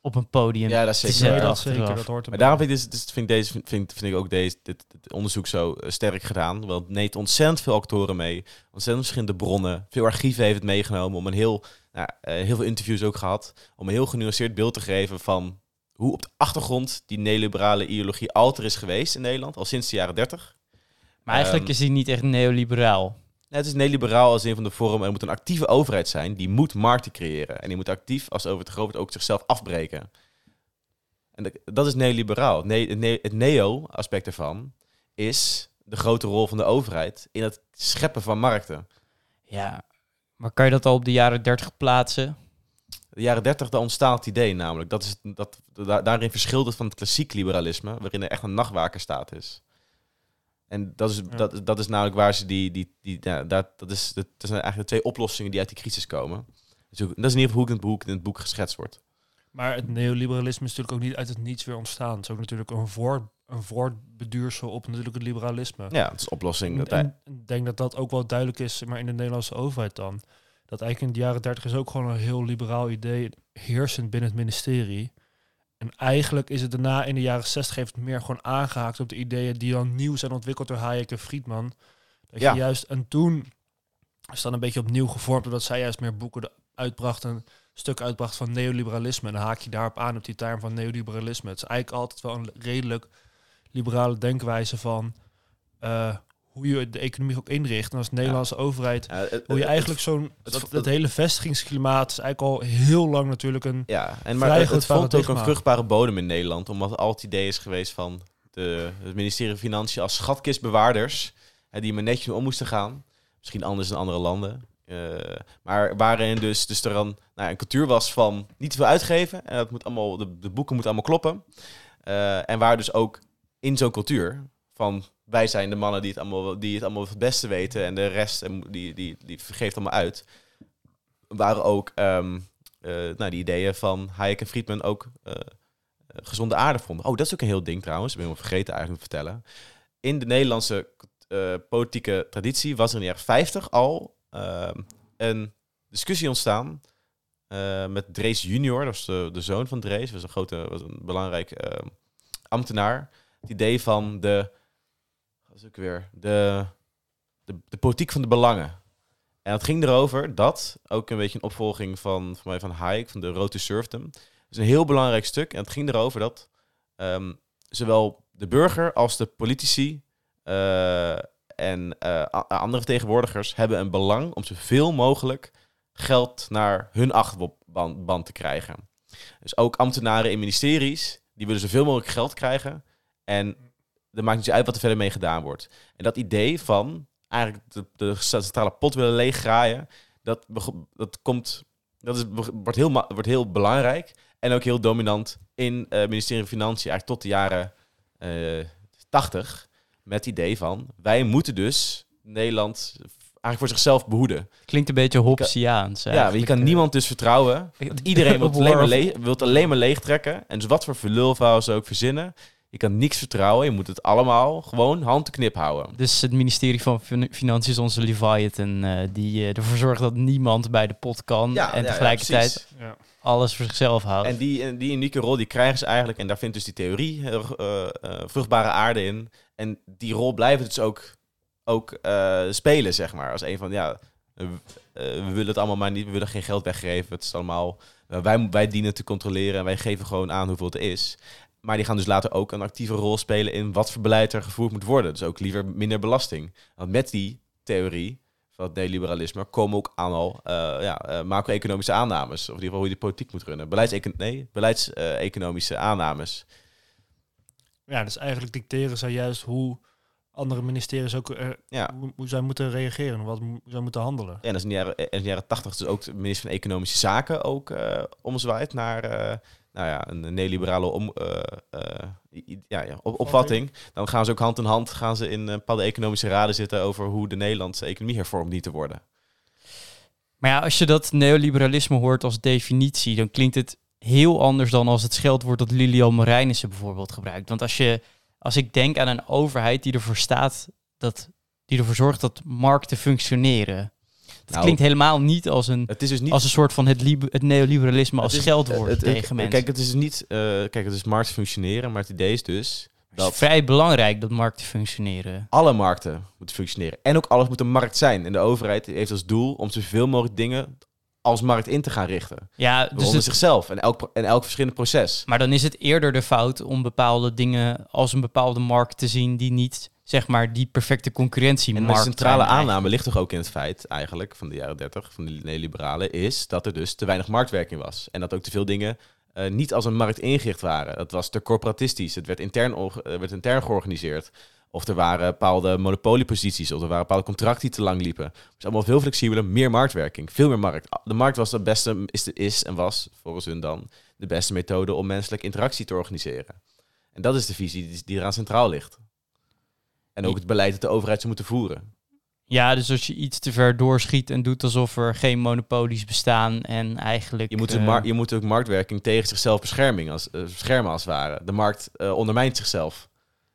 op een podium Ja, dat zeker Nee, dat zeker. Dat hoort Maar daarom vind ik, deze, vind, ik deze, vind, vind ik ook deze, dit, dit onderzoek zo eh, sterk gedaan. Want het neemt ontzettend veel actoren mee. Ontzettend verschillende bronnen. Veel archieven heeft het meegenomen. Om een heel, nou, eh, heel veel interviews ook gehad. Om een heel genuanceerd beeld te geven van hoe op de achtergrond die neoliberale ideologie altijd is geweest in Nederland. Al sinds de jaren 30. Maar eigenlijk Ehm, is die niet echt neoliberaal. Ja, het is neoliberaal als een van de vorm. Er moet een actieve overheid zijn. Die moet markten creëren. En die moet actief, als over het groot wordt, ook zichzelf afbreken. En dat- is neoliberaal. Het ne- het neo-aspect ervan is de grote rol van de overheid in het scheppen van markten. Ja, maar kan je dat al op de jaren 30 plaatsen? De jaren 30, daar ontstaat het idee namelijk. Dat is, dat, da- daarin verschilt het van het klassiek liberalisme, waarin er echt een nachtwakerstaat is. En dat is, Ja. dat, dat is namelijk waar ze die... die, die ja, dat, dat, is, dat, dat zijn eigenlijk de twee oplossingen die uit die crisis komen. Dus dat is in ieder geval hoe het in het boek, in het boek geschetst wordt. Maar het neoliberalisme is natuurlijk ook niet uit het niets weer ontstaan. Het is ook natuurlijk een, voort, een voortbeduursel op natuurlijk het liberalisme. Ja, het is oplossing. Dat En ik denk dat dat ook wel duidelijk is, maar in de Nederlandse overheid dan. Dat eigenlijk in de jaren 30 is ook gewoon een heel liberaal idee heersend binnen het ministerie. En eigenlijk is het daarna in de jaren 60 heeft het meer gewoon aangehaakt op de ideeën die dan nieuw zijn ontwikkeld door Hayek en Friedman. Dat Ja. je juist, en toen is dan een beetje opnieuw gevormd, omdat zij juist meer boeken uitbrachten, een stuk uitbracht van neoliberalisme. En dan haak je daarop aan op die term van neoliberalisme. Het is eigenlijk altijd wel een redelijk liberale denkwijze van eh, hoe je de economie ook inricht. En als Nederlandse overheid, Ja, het- hoe je eigenlijk zo'n, het- hele vestigingsklimaat is eigenlijk al heel lang natuurlijk een, Ja, en maar het, het vond ook een vruchtbare bodem in Nederland. Omdat altijd het idee is geweest van de, het ministerie van Financiën als schatkistbewaarders. Hè, die maar netjes om moesten gaan. Misschien anders dan andere landen. Eh, maar waarin dus, dus er dan nou, een cultuur was van niet te veel uitgeven. En dat moet allemaal, de, de boeken moeten allemaal kloppen. Eh, en waar dus ook in zo'n cultuur van wij zijn de mannen die het allemaal, die het allemaal het beste weten. En de rest die, die, die vergeeft allemaal uit. Waren ook eh, nou, die ideeën van Hayek en Friedman ook eh, eh, gezonde aarde vonden. Oh, dat is ook een heel ding trouwens. Ik ben vergeten eigenlijk te vertellen. In de Nederlandse politieke traditie was er in de jaren 50 al ehm, een discussie ontstaan met Drees junior. Dat was de, de zoon van Drees. was een grote, was een belangrijk ehm, ambtenaar. Het idee van de, wat is ook weer, de, de, de politiek van de belangen. En het ging erover dat, ook een beetje een opvolging van, van mij van Hayek, van de Road to Serfdom. Dat is een heel belangrijk stuk. En het ging erover dat ehm, zowel de burger als de politici eh, en eh, andere vertegenwoordigers hebben een belang om zoveel mogelijk geld naar hun achterban band te krijgen. Dus ook ambtenaren in ministeries, die willen zoveel mogelijk geld krijgen. En er maakt niet uit wat er verder mee gedaan wordt. En dat idee van eigenlijk de, de centrale pot willen leeggraaien, dat, dat, komt, dat is, wordt, heel, wordt heel belangrijk. En ook heel dominant in het ministerie van Financiën, eigenlijk tot de jaren eh 80. Met het idee van, wij moeten dus Nederland eigenlijk voor zichzelf behoeden. Klinkt een beetje Hobbesiaans. Ja, je kan eh. niemand dus vertrouwen. Want iedereen wil het alleen maar, War le wil het alleen maar leegtrekken. En dus wat voor verlulverhaal ze ook verzinnen. Je kan niks vertrouwen. Je moet het allemaal gewoon hand te knip houden. Dus het ministerie van Fin- Financiën is onze Leviathan, eh, die eh, ervoor zorgt dat niemand bij de pot kan en tegelijkertijd ja. alles voor zichzelf houdt. En die, die unieke rol die krijgen ze eigenlijk. En daar vindt dus die theorie eh, eh, vruchtbare aarde in. En die rol blijven dus ook, ook eh, spelen, zeg maar. Als een van, ja... we willen het allemaal maar niet, we willen geen geld weggeven. Het is allemaal, wij, wij dienen te controleren en wij geven gewoon aan hoeveel het is. Maar die gaan dus later ook een actieve rol spelen in wat voor beleid er gevoerd moet worden. Dus ook liever minder belasting. Want met die theorie van het neoliberalisme komen ook aan al eh, ja, eh, macro-economische aannames. Of in ieder geval hoe je de politiek moet runnen. Beleidsecon nee, beleidseconomische aannames. Ja, dus eigenlijk dicteren zij juist hoe andere ministeries ook er, Ja. hoe, hoe zij moeten reageren, wat hoe zij moeten handelen. Ja, en dat is in de jaren, in de jaren 80 dus ook de minister van Economische Zaken ook eh omzwaait naar eh, nou ja, een neoliberale om, eh, eh, ja, ja, op, opvatting. Dan gaan ze ook hand in hand gaan ze in eh, bepaalde economische raden zitten over hoe de Nederlandse economie hervormd dient te worden. Maar ja, als je dat neoliberalisme hoort als definitie, dan klinkt het heel anders dan als het scheldwoord dat Lilian Marijnissen bijvoorbeeld gebruikt. Want als, je, als ik denk aan een overheid die ervoor staat, dat, die ervoor zorgt dat markten functioneren. Dat Nou, klinkt helemaal niet als een, Het is dus niet als een soort van het, libe- het neoliberalisme als het het- het- tegen mensen. Kijk, het is niet, eh, kijk, het is markt functioneren, maar het idee is dus het is dat vrij belangrijk dat markten functioneren. alle markten moeten functioneren. En ook alles moet een markt zijn. En de overheid heeft als doel om zoveel mogelijk dingen als markt in te gaan richten. Ja, dus het, zichzelf en elk, en elk verschillend proces. maar dan is het eerder de fout om bepaalde dingen als een bepaalde markt te zien die niet, zeg maar, die perfecte concurrentie En de centrale aanname ligt toch ook in het feit, eigenlijk, van de jaren 30, van de neoliberalen, is dat er dus te weinig marktwerking was. En dat ook te veel dingen eh, niet als een markt ingericht waren. Dat was te corporatistisch. Het werd intern, eh, werd intern georganiseerd. Of er waren bepaalde monopolieposities, of er waren bepaalde contracten die te lang liepen. Het is allemaal veel flexibeler, meer marktwerking, veel meer markt. De markt was de beste, is, de, is en was, volgens hun dan, de beste methode om menselijke interactie te organiseren. En dat is de visie die, die eraan centraal ligt. En ook het beleid dat de overheid zou moeten voeren. Ja, dus als je iets te ver doorschiet en doet alsof er geen monopolies bestaan en eigenlijk... Je moet, de eh, mar- je moet ook marktwerking tegen zichzelf bescherming als, eh, beschermen als het ware. De markt eh, ondermijnt zichzelf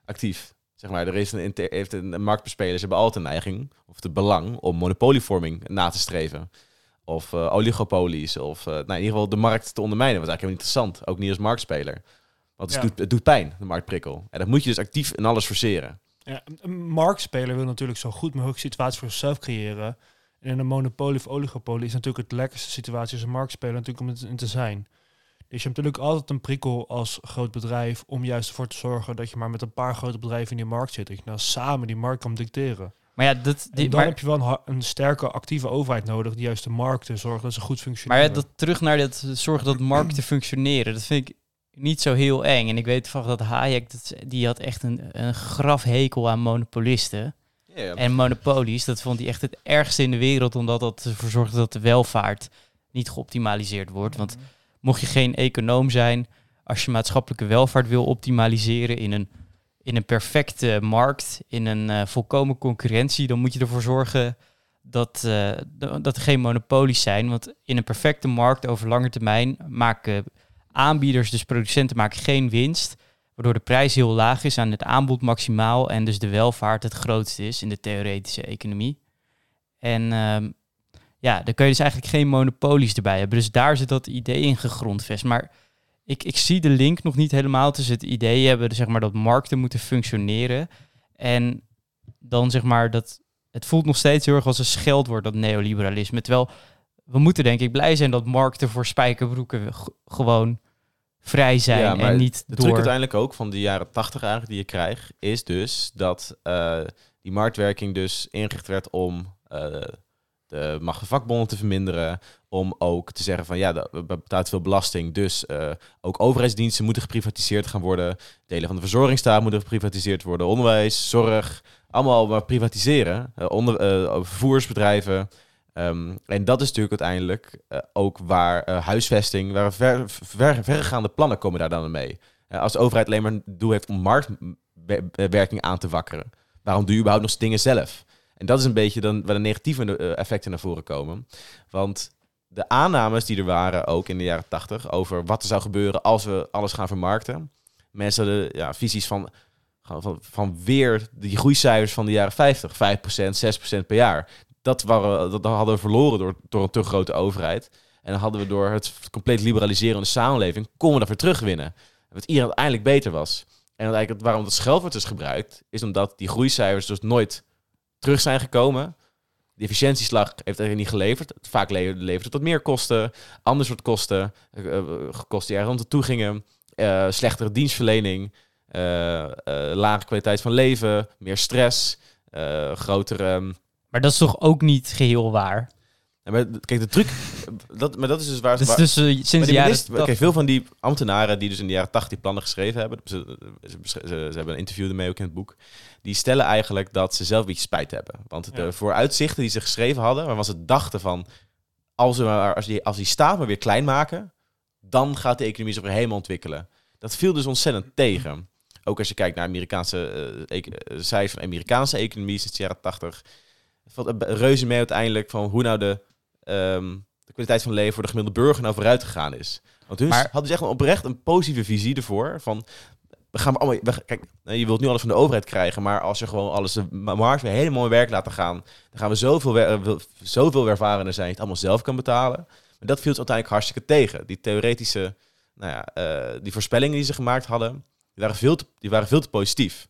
actief. Zeg maar, er is een, heeft een, een marktbespelers hebben altijd een neiging, of het belang, om monopolievorming na te streven. Of oligopolies, of nou, in ieder geval de markt te ondermijnen. Is eigenlijk helemaal niet interessant, ook niet als marktspeler. Want het, Ja. doet, het doet pijn, de marktprikkel. En dat moet je dus actief in alles forceren. Ja, een- marktspeler wil natuurlijk zo goed mogelijk situatie voor zichzelf creëren. En in een monopolie of oligopolie is natuurlijk het lekkerste situatie als een marktspeler natuurlijk om het in te zijn. Dus je hebt natuurlijk altijd een prikkel als groot bedrijf om juist ervoor te zorgen dat je maar met een paar grote bedrijven in die markt zit. Dat je nou samen die markt kan dicteren. Maar ja, dat, En die, dan maar, heb je wel een, een sterke actieve overheid nodig die juist de markten zorgt dat ze goed maar functioneren. ja, dat, terug naar dat zorgen dat markten functioneren, dat vind ik niet zo heel eng. En ik weet van dat Hayek, dat, die had echt een, een grafhekel aan monopolisten. En monopolies, dat vond hij echt het ergste in de wereld, omdat dat ervoor zorgde dat de welvaart niet geoptimaliseerd wordt. Want mocht je geen econoom zijn, als je maatschappelijke welvaart wil optimaliseren in een, in een perfecte markt, in een eh, volkomen concurrentie, dan moet je ervoor zorgen dat, eh, dat er geen monopolies zijn. Want in een perfecte markt over lange termijn maken aanbieders, dus producenten, maken geen winst. Waardoor de prijs heel laag is aan het aanbod maximaal en dus de welvaart het grootste is in de theoretische economie. En ehm, ja, dan kun je dus eigenlijk geen monopolies erbij hebben. Dus daar zit dat idee in gegrondvest. Maar ik, ik zie de link nog niet helemaal tussen het idee hebben zeg maar, dat markten moeten functioneren. En dan zeg maar dat het voelt nog steeds heel erg als een scheldwoord, dat neoliberalisme. Terwijl we moeten denk ik blij zijn dat markten voor spijkerbroeken gewoon vrij zijn Ja, en niet De door... truc uiteindelijk ook van de jaren 80 eigenlijk die je krijgt, is dus dat eh, die marktwerking dus ingericht werd om eh, de macht van vakbonden te verminderen. Om ook te zeggen van ja, we betalen te veel belasting. Dus eh, ook overheidsdiensten moeten geprivatiseerd gaan worden. Delen van de verzorgingsstaat moeten geprivatiseerd worden. Onderwijs, zorg, allemaal maar privatiseren. Onder, vervoersbedrijven. Ehm, en dat is natuurlijk uiteindelijk eh, ook waar eh, huisvesting, waar ver, ver, verregaande plannen komen daar dan mee. Eh, als de overheid alleen maar een doel heeft om marktwerking aan te wakkeren, waarom doe je überhaupt nog dingen zelf? En dat is een beetje dan waar de negatieve effecten naar voren komen. Want de aannames die er waren, ook in de jaren tachtig, over wat er zou gebeuren als we alles gaan vermarkten. Mensen hadden ja, visies van, van, van weer die groeicijfers van de jaren 50, 5%, 6% per jaar. Dat, waren, dat hadden we verloren door, door een te grote overheid. En dan hadden we door het compleet liberaliseren van de samenleving, konden we weer terugwinnen. Wat iedereen uiteindelijk beter was. En eigenlijk waarom dat scheldwoord is gebruikt, is omdat die groeicijfers dus nooit terug zijn gekomen De efficiëntieslag heeft eigenlijk niet geleverd. Vaak le- levert het wat meer kosten, ander soort kosten, eh, eh, kosten die er rond toe gingen, eh, slechtere dienstverlening, eh, eh, lage kwaliteit van leven, meer stress, eh, grotere... Maar dat is toch ook niet geheel waar? maar, kijk, de truc... Dat, maar dat is dus waar... Dat is waar- dus eh, sinds de jaren... minister- kijk, veel van die ambtenaren die dus in de jaren 80 die plannen geschreven hebben, ze, ze, ze, ze hebben een interview ermee ook in het boek, die stellen eigenlijk dat ze zelf een beetje spijt hebben. Want de Ja. vooruitzichten die ze geschreven hadden, waarvan ze dachten van, als, we maar, als, die, als die staat maar weer klein maken, dan gaat de economie zich weer helemaal ontwikkelen. Dat viel dus ontzettend tegen. Ook als je kijkt naar Amerikaanse eh, eh, cijfers van Amerikaanse economie sinds de jaren 80. Valt reuze mee uiteindelijk van hoe nou de, ehm, de kwaliteit van leven voor de gemiddelde burger nou vooruit gegaan is. Want hun Maar- hadden dus echt oprecht een positieve visie ervoor. Van, we gaan allemaal, we, kijk, je wilt nu alles van de overheid krijgen, maar als je gewoon alles de ma- markt weer helemaal in werk laten gaan, dan gaan we zoveel, wil- zoveel ervarener zijn, je het allemaal zelf kan betalen. Maar dat viel ze uiteindelijk hartstikke tegen. Die theoretische, nou ja, eh, die voorspellingen die ze gemaakt hadden, die waren veel te, die waren veel te positief.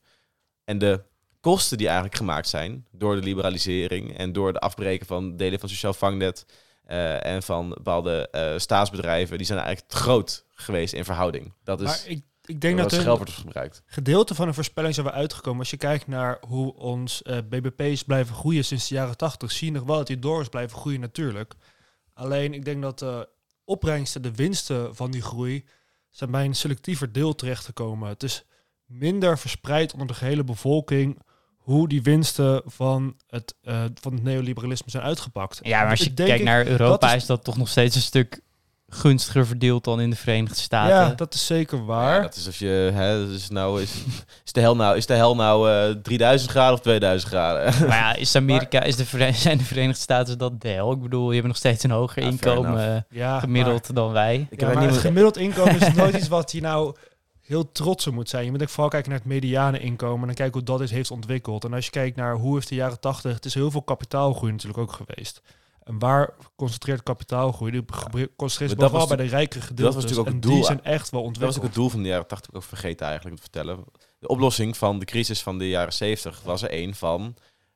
En de kosten die eigenlijk gemaakt zijn door de liberalisering en door de afbreken van delen van sociaal vangnet eh, en van bepaalde eh, staatsbedrijven, die zijn eigenlijk te groot geweest in verhouding. Dat is Maar ik, ik denk dat dat het geld wordt gebruikt. gedeelte van een voorspelling zijn we uitgekomen. Als je kijkt naar hoe ons eh, BBP is blijven groeien sinds de jaren 80, zie je nog wel dat die door is blijven groeien natuurlijk. Alleen ik denk dat de opbrengsten, de winsten van die groei, zijn bij een selectiever deel terechtgekomen. Het is minder verspreid onder de gehele bevolking hoe die winsten van het, eh, van het neoliberalisme zijn uitgepakt. Ja, maar als je kijkt naar Europa, dat is... is- dat toch nog steeds een stuk gunstiger verdeeld dan in de Verenigde Staten. Ja, dat is zeker waar. Ja, dat is of je, hè, is nou, is, is de hel nou, is de hel nou eh 3000 graden of 2000 graden? Maar ja, is Amerika, is de, zijn de Verenigde Staten dat de hel? Ik bedoel, je hebt nog steeds een hoger Ja, inkomen ja, gemiddeld dan wij. Ik Ja, heb maar niet het gemiddeld inkomen is nooit iets wat je nou heel trots op moet zijn. Je moet ook vooral kijken naar het mediane inkomen en dan kijken hoe dat is heeft ontwikkeld. En als je kijkt naar hoe heeft de jaren 80, het is heel veel kapitaalgroei natuurlijk ook geweest. En waar concentreert kapitaalgroei? Die concentreert zich dat vooral bij de rijkere gedeeltes. was natuurlijk ook en het doel. die zijn echt wel Dat was ontwikkeld. ook het doel van de jaren 80 ook vergeten eigenlijk te vertellen. De oplossing van de crisis van de jaren 70 was er een van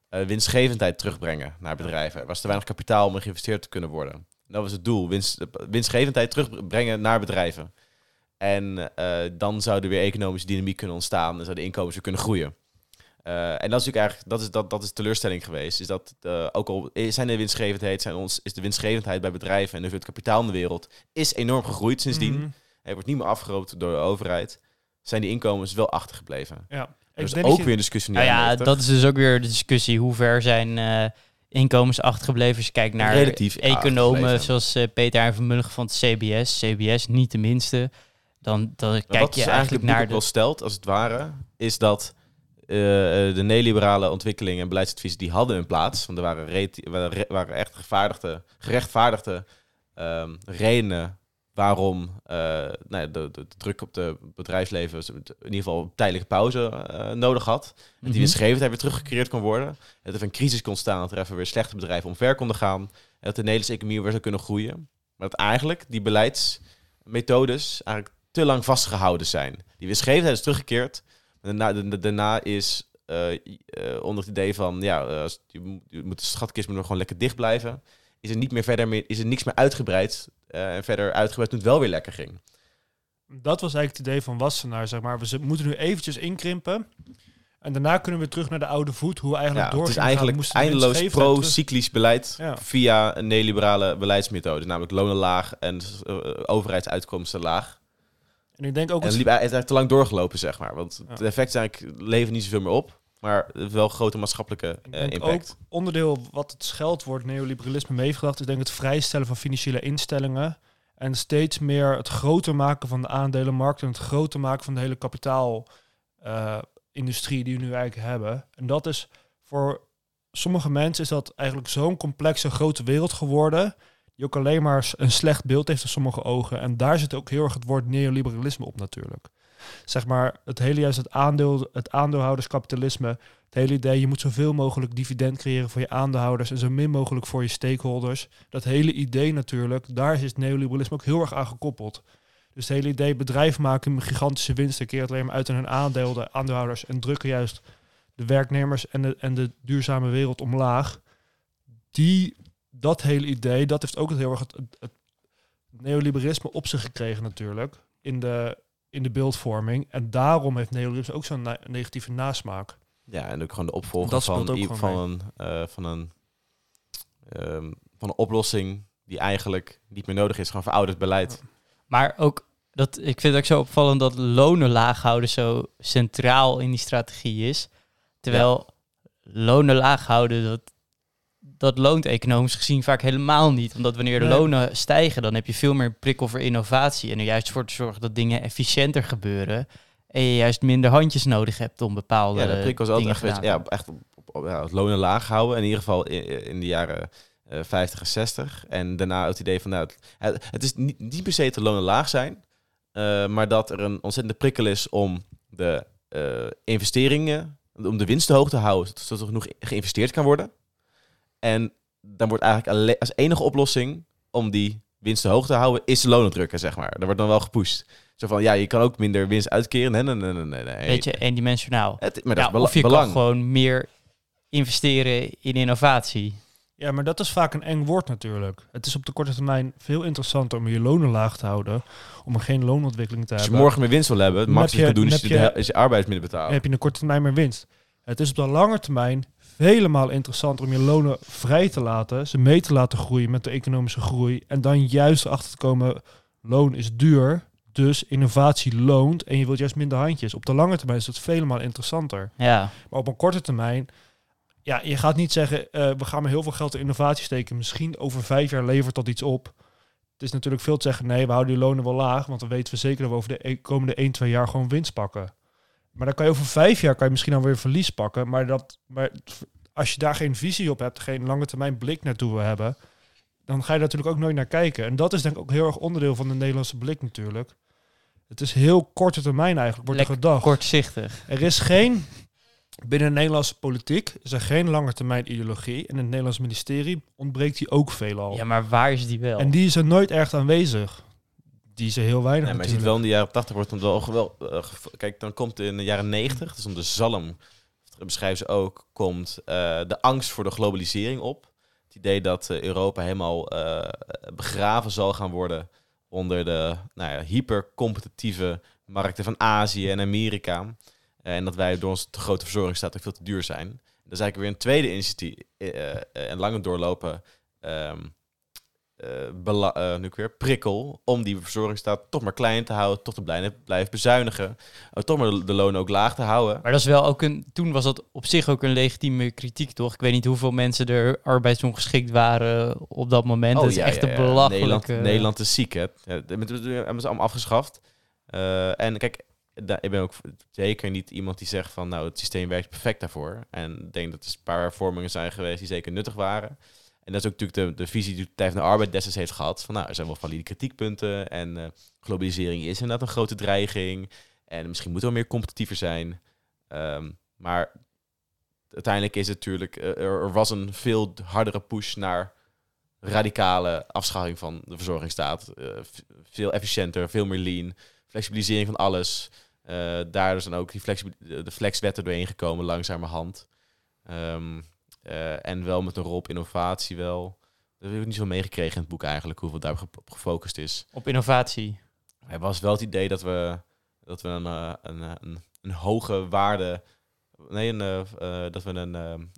eh, winstgevendheid terugbrengen naar bedrijven. Er was te weinig kapitaal om er geïnvesteerd te kunnen worden. Dat was het doel, winst, eh, winstgevendheid terugbrengen naar bedrijven. En eh, dan zou er weer economische dynamiek kunnen ontstaan en zouden de inkomens weer kunnen groeien. Eh, en dat is natuurlijk eigenlijk dat is, dat, dat is teleurstelling geweest. Is dat eh, ook al zijn de winstgevendheid, zijn ons, is de winstgevendheid bij bedrijven en dus het kapitaal in de wereld is enorm gegroeid sindsdien. Mhm. Hij wordt niet meer afgerood door de overheid. Zijn die inkomens wel achtergebleven? Ja. Dat is ook weer een discussie. Nou ja, dat is dus ook weer de discussie. Hoe ver zijn eh, inkomens achtergebleven? Als je kijkt naar Relatief economen zoals Peter en Vermulligen van het CBS. CBS niet de minste. Dan, kijk wat je eigenlijk het naar ook de... wel stelt, als het ware, is dat eh, eh, de neoliberale ontwikkelingen en beleidsadviezen die hadden hun plaats. Want er waren, waren, re- waren echt gevaardigde, gerechtvaardigde ehm, redenen waarom eh, nou ja, de, druk op de bedrijfsleven in ieder geval een tijdelijke pauze nodig had. En die Mhm. winstgevendheid weer teruggecreëerd kon worden. Dat er een crisis kon staan, dat er even weer slechte bedrijven omver konden gaan. En dat de Nederlandse economie weer zou kunnen groeien. Maar dat eigenlijk die beleidsmethodes eigenlijk te lang vastgehouden zijn. Die winstgevendheid is teruggekeerd. Daarna, da- da- daarna is eh, eh, onder het idee van, ja, als, je, moet- je moet de schatkist moet nog gewoon lekker dicht blijven. Is er, niet meer verder meer, is er niks meer uitgebreid. en verder uitgebreid toen het wel weer lekker ging. Dat was eigenlijk het idee van Wassenaar, zeg maar. We moeten nu eventjes inkrimpen. En daarna kunnen we terug naar de oude voet, hoe we eigenlijk Ja, door het is eigenlijk eindeloos pro-cyclisch beleid Ja. via een neoliberale beleidsmethode. Namelijk lonen laag en overheidsuitkomsten laag. En ik denk ook En liep het is te lang doorgelopen, zeg maar. Want Ja. de effecten eigenlijk, leveren niet zoveel meer op. Maar wel grote maatschappelijke eh, denk impact. ook onderdeel wat het scheldwoord neoliberalisme meegebracht is denk ik het vrijstellen van financiële instellingen en steeds meer het groter maken van de aandelenmarkt en het groter maken van de hele kapitaalindustrie die we nu eigenlijk hebben. En dat is voor sommige mensen is dat eigenlijk zo'n complexe grote wereld geworden die ook alleen maar een slecht beeld heeft in sommige ogen. En daar zit ook heel erg het woord neoliberalisme op natuurlijk. Zeg maar, het hele juist het aandeel, het aandeelhouderskapitalisme, het hele idee, je moet zoveel mogelijk dividend creëren voor je aandeelhouders en zo min mogelijk voor je stakeholders. Dat hele idee natuurlijk, daar is neoliberalisme ook heel erg aan gekoppeld. Dus het hele idee, bedrijf maken met gigantische winsten, keert alleen maar uit hun aandeel, de aandeelhouders en drukken juist de werknemers en de, en de duurzame wereld omlaag. die, dat hele idee, dat heeft ook heel erg het, het, neoliberalisme op zich gekregen natuurlijk. In de, in de beeldvorming. En daarom heeft neoliberalisme ook zo'n negatieve nasmaak. Ja, en ook gewoon de opvolger van, van, een, uh, van, een, um, van een oplossing die eigenlijk niet meer nodig is. Gewoon verouderd beleid. Maar ook, dat, ik vind het ook zo opvallend dat lonen laag houden zo centraal in die strategie is. Terwijl lonen laag houden, dat, dat loont economisch gezien vaak helemaal niet. Omdat wanneer de lonen stijgen, dan heb je veel meer prikkel voor innovatie. En er juist voor te zorgen dat dingen efficiënter gebeuren. En je juist minder handjes nodig hebt om bepaalde ja, de prikkel is altijd echt, ja, echt op, op, ja, lonen laag houden. In ieder geval in, in de jaren uh, eh, 50 en 60. En daarna het idee van, nou, het, het is niet, niet per se te lonen laag zijn. Uh, maar dat er een ontzettende prikkel is om de uh, investeringen om de winst te hoog te houden, zodat er genoeg geïnvesteerd kan worden. En dan wordt eigenlijk alleen, als enige oplossing om die winst te hoog te houden, is de lonen drukken, zeg maar. Dat wordt dan wel gepusht. Zo van, ja, je kan ook minder winst uitkeren. Nee, nee, nee, nee, nee. Beetje eendimensionaal. Het, maar dat ja, of je kan gewoon meer investeren in innovatie. Ja, maar dat is vaak een eng woord natuurlijk. Het is op de korte termijn veel interessanter om je lonen laag te houden, om er geen loonontwikkeling te hebben. Als je morgen meer winst wil hebben, het makkelijker doen is je, je, is je arbeidsmiddelen betalen. heb je een korte termijn meer winst. Het is op de lange termijn vele maal interessanter om je lonen vrij te laten, ze mee te laten groeien met de economische groei en dan juist erachter te komen, loon is duur, dus innovatie loont en je wilt juist minder handjes. Op de lange termijn is dat vele maal interessanter. Ja. Maar op een korte termijn ja, je gaat niet zeggen, uh, we gaan maar heel veel geld in innovatie steken. Misschien over vijf jaar levert dat iets op. Het is natuurlijk veel te zeggen, nee, we houden die lonen wel laag. Want dan weten we zeker dat we over de e-, komende 1, 2 jaar gewoon winst pakken. Maar dan kan je over vijf jaar kan je misschien alweer verlies pakken. Maar, dat, maar als je daar geen visie op hebt, geen lange termijn blik naartoe wil hebben, dan ga je natuurlijk ook nooit naar kijken. En dat is denk ik ook heel erg onderdeel van de Nederlandse blik natuurlijk. Het is heel korte termijn eigenlijk, wordt er gedacht. Kortzichtig. Er is geen Binnen de Nederlandse politiek is er geen langetermijn ideologie. En in het Nederlands ministerie ontbreekt die ook veelal. Ja, maar waar is die wel? En die is er nooit echt aanwezig. Die er heel weinig. Maar je ziet wel in de jaren 80 wordt het wel wel. Uh, kijk, dan komt in de jaren 90, dus om de zalm, beschrijven ze ook, komt uh, de angst voor de globalisering op. Het idee dat uh, Europa helemaal begraven zal gaan worden onder de nou ja, hypercompetitieve markten van Azië en Amerika. Eh, en dat wij door onze te grote verzorgingsstaat ook veel te duur zijn. Dat is eigenlijk weer een tweede initiatief en lange doorlopen um, uh, nu weer prikkel om die verzorgingsstaat toch maar klein te houden, toch te blijven, blijven bezuinigen, toch maar de lonen ook laag te houden. Maar dat is wel ook een, toen was dat op zich ook een legitieme kritiek, toch? Ik weet niet hoeveel mensen er arbeidsongeschikt waren op dat moment. Oh, dat is echt ja, een belachelijke... Nederland, Nederland is ziek, hè? Ja, hebben ze allemaal afgeschaft. en kijk, ik ben ook zeker niet iemand die zegt van nou het systeem werkt perfect daarvoor. En ik denk dat er een paar hervormingen zijn geweest die zeker nuttig waren. En dat is ook natuurlijk de, de visie die de van de Arbeid destijds heeft gehad. Van nou, er zijn wel valide kritiekpunten. En uh, globalisering is inderdaad een grote dreiging. En misschien moeten we meer competitiever zijn. Ehm, maar uiteindelijk is het natuurlijk, uh, er, was een veel hardere push naar radicale afschaffing van de verzorgingsstaat. Uh, veel efficiënter, veel meer lean, flexibilisering van alles. Uh, daar dan ook die flex, de flexwetten doorheen gekomen, langzamerhand. Um, uh, en wel met een rol op innovatie wel. Dat heb ik niet zo meegekregen in het boek eigenlijk, hoeveel daar op gefocust is. Op innovatie? Er was wel het idee dat we, dat we een, uh, een, een, een, hoge waarde... Nee, een, dat we een...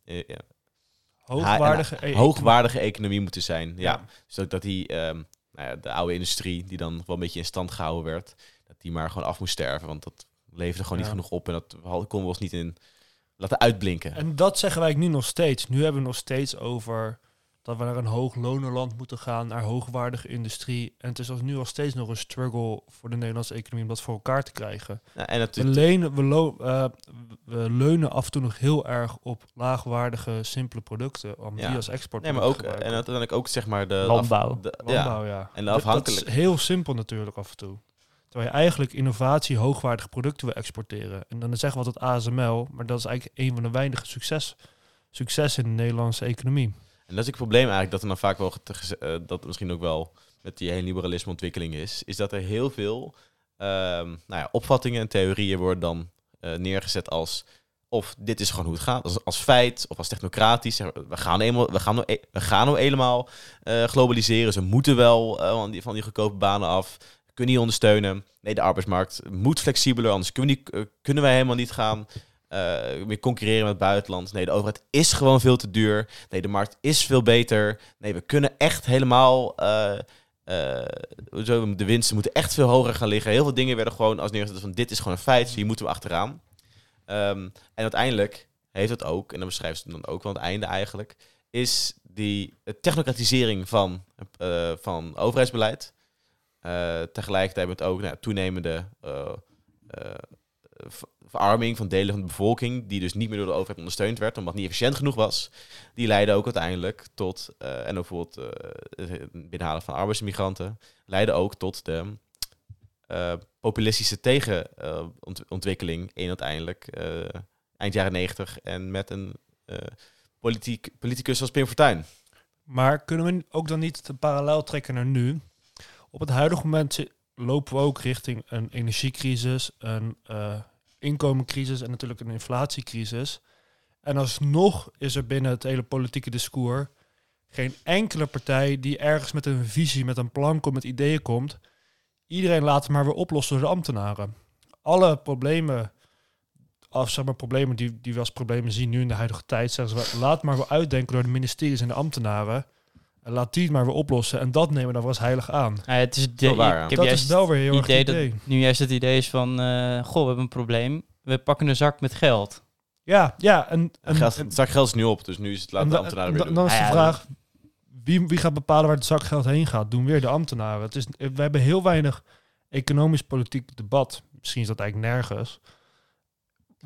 hoogwaardige, een, e- hoogwaardige economie moeten zijn. Ja. Dus dat, dat die, um, nou ja, de oude industrie, die dan wel een beetje in stand gehouden werd dat die maar gewoon af moest sterven. Want dat leverde gewoon niet genoeg op en dat konden we ons niet in laten uitblinken. En dat zeggen wij nu nog steeds. Nu hebben we nog steeds over dat we naar een hoog lonenland moeten gaan, naar hoogwaardige industrie. En het is als nu al steeds nog een struggle voor de Nederlandse economie om dat voor elkaar te krijgen. Ja, en we, lenen, we, lo, uh, we leunen af en toe nog heel erg op laagwaardige, simpele producten om die als export nee, maar ook En uiteindelijk ook zeg maar de landbouw. de, landbouw, ja. En de afhankelijk. Dat is heel simpel natuurlijk af en toe. Terwijl je eigenlijk innovatie, hoogwaardige producten wil exporteren. En dan zeggen we altijd ASML, maar dat is eigenlijk een van de weinige succes, succes in de Nederlandse economie. En dat is het probleem eigenlijk, dat er dan vaak wel, uh, dat misschien ook wel met die hele liberalisme ontwikkeling is, is dat er heel veel um, nou ja, opvattingen en theorieën worden dan uh, neergezet als Of dit is gewoon hoe het gaat, als, feit of als technocratisch. We gaan, eenmaal, we gaan, nou, e- we gaan nou helemaal uh, globaliseren. Ze moeten wel van, die, van die goedkope banen af. Kunnen die ondersteunen. Nee, de arbeidsmarkt moet flexibeler, anders kunnen, die, uh, kunnen wij helemaal niet gaan meer concurreren met het buitenland. Nee, de overheid is gewoon veel te duur. Nee, de markt is veel beter. Nee, we kunnen echt helemaal uh, de winsten moeten echt veel hoger gaan liggen. Heel veel dingen werden gewoon als neergezet van dit is gewoon een feit, hier moeten we achteraan. Um, en uiteindelijk heeft het ook, en dan beschrijft ze dan ook wel het einde eigenlijk, is die technocratisering van, uh, van overheidsbeleid. Uh, tegelijkertijd met ook nou, toenemende verarming van delen van de bevolking, die dus niet meer door de overheid ondersteund werd, omdat het niet efficiënt genoeg was, die leidde ook uiteindelijk tot, en bijvoorbeeld het binnenhalen van arbeidsmigranten, leidde ook tot de uh, populistische tegenontwikkeling in uiteindelijk eind jaren negentig en met een politiek, politicus als Pim Fortuyn. Maar kunnen we ook dan niet de parallel trekken naar nu? Op het huidige moment lopen we ook richting een energiecrisis, een inkomencrisis en natuurlijk een inflatiecrisis. En alsnog is er binnen het hele politieke discours geen enkele partij die ergens met een visie, met een plan komt, met ideeën komt. Iedereen laat het maar weer oplossen door de ambtenaren. Alle problemen, of maar problemen die, die we als problemen zien nu in de huidige tijd, zeggen ze, laat maar weer uitdenken door de ministeries en de ambtenaren. Laat die het maar weer oplossen. En dat nemen we dan wel als heilig aan. Ja, het is de, waar, ik heb dat is wel weer heel idee erg idee. Dat, nu juist het idee is van, uh, goh, we hebben een probleem. We pakken een zak met geld. Ja, ja. En, en, geld, het zak geld is nu op, dus nu is het laten de ambtenaren weer doen. Dan is de vraag, wie, wie gaat bepalen waar het zakgeld heen gaat? Doen weer de ambtenaren. Het is, we hebben heel weinig economisch-politiek debat. Misschien is dat eigenlijk nergens.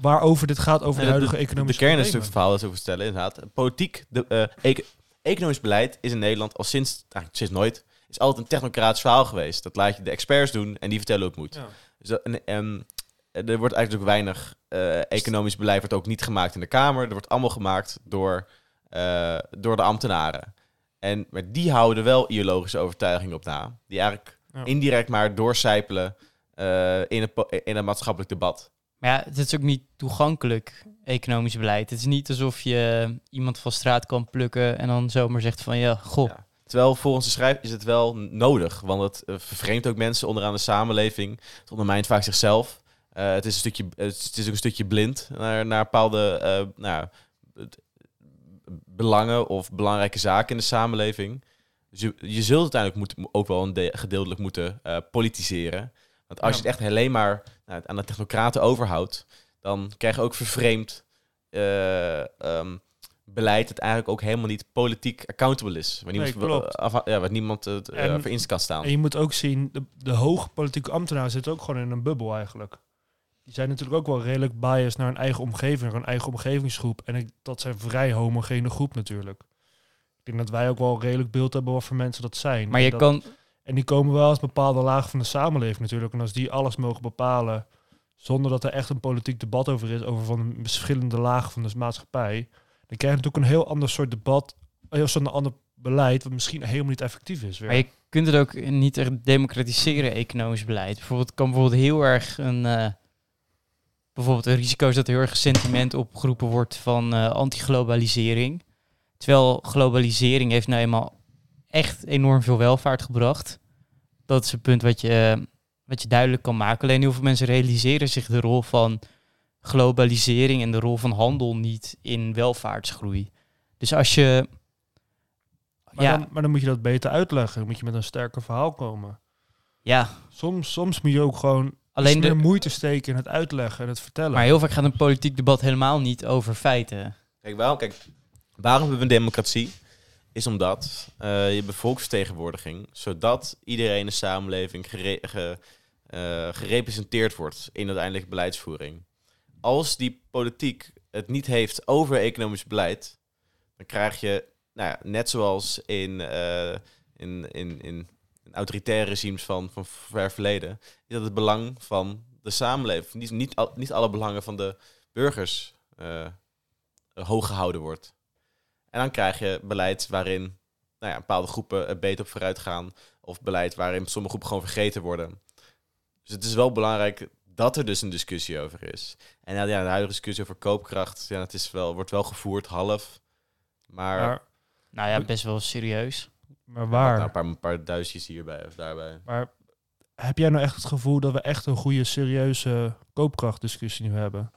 Waarover dit gaat, over de huidige economische De kern is het verhaal dat we vertellen, inderdaad. Politiek, de, uh, economisch beleid is in Nederland al sinds, eigenlijk sinds nooit, is altijd een technocratisch verhaal geweest. Dat laat je de experts doen en die vertellen hoe het moet. Ja. Dus, en, en, er wordt eigenlijk ook weinig uh, economisch beleid wordt ook niet gemaakt in de Kamer. Er wordt allemaal gemaakt door, uh, door de ambtenaren. En maar die houden wel ideologische overtuigingen op na. Die eigenlijk ja. indirect maar doorcijpelen uh, in, het, in het maatschappelijk debat. Maar ja, het is ook niet toegankelijk, economisch beleid. Het is niet alsof je iemand van straat kan plukken en dan zomaar zegt van ja, goh. Ja. Terwijl volgens de schrijf is het wel nodig, want het uh, vervreemdt ook mensen onderaan de samenleving. Het ondermijnt vaak zichzelf. Uh, het, is een stukje, het is ook een stukje blind naar, naar bepaalde uh, nou, belangen of belangrijke zaken in de samenleving. Dus je, je zult uiteindelijk moet, ook wel een gedeeltelijk moeten politiseren. Want als je het echt alleen maar nou, aan de technocraten overhoudt, dan krijg je ook vervreemd uh, um, beleid dat eigenlijk ook helemaal niet politiek accountable is. Waar niemand, nee, af, ja, waar niemand uh, voor in kan staan. En je moet ook zien, de, de hoge politieke ambtenaren zitten ook gewoon in een bubbel eigenlijk. Die zijn natuurlijk ook wel redelijk biased naar een eigen omgeving, naar een eigen omgevingsgroep. En ik, dat zijn vrij homogene groep natuurlijk. Ik denk dat wij ook wel redelijk beeld hebben wat voor mensen dat zijn. Maar je dat, kan en die komen wel als bepaalde laag van de samenleving natuurlijk. En als die alles mogen bepalen, zonder dat er echt een politiek debat over is, over van verschillende lagen van de maatschappij, dan krijg je natuurlijk een heel ander soort debat, heel soort ander beleid, wat misschien helemaal niet effectief is. Weer. Maar je kunt het ook niet echt democratiseren, economisch beleid. Bijvoorbeeld kan bijvoorbeeld heel erg een, uh, bijvoorbeeld een risico is dat er heel erg sentiment opgeroepen wordt van uh, anti-globalisering. Terwijl globalisering heeft nou eenmaal echt enorm veel welvaart gebracht. Dat is een punt wat je, wat je duidelijk kan maken. Alleen heel veel mensen realiseren zich de rol van globalisering en de rol van handel niet in welvaartsgroei. Dus als je. Maar, ja, dan, maar dan moet je dat beter uitleggen. Dan moet je met een sterker verhaal komen. Ja. Soms, soms moet je ook gewoon alleen de moeite steken in het uitleggen en het vertellen. Maar heel vaak gaat een politiek debat helemaal niet over feiten. Kijk, waarom, kijk, waarom hebben we een democratie? Is omdat uh, je bevolksvertegenwoordiging, zodat iedereen in de samenleving gere ge uh, gerepresenteerd wordt in uiteindelijk beleidsvoering. Als die politiek het niet heeft over economisch beleid, dan krijg je, nou ja, net zoals in, uh, in, in, in, autoritaire regimes van, van ver verleden, dat het belang van de samenleving, niet, niet, niet alle belangen van de burgers hoog gehouden wordt. En dan krijg je beleid waarin nou ja, bepaalde groepen beter op vooruit gaan. Of beleid waarin sommige groepen gewoon vergeten worden. Dus het is wel belangrijk dat er dus een discussie over is. En ja, ja, de huidige discussie over koopkracht, ja, het is wel, wordt wel gevoerd half. Maar, Maar, Nou ja, best wel serieus. maar waar? Nou, een, paar, een paar duizendjes hierbij of daarbij. Maar heb jij nou echt het gevoel dat we echt een goede, serieuze koopkrachtdiscussie nu hebben?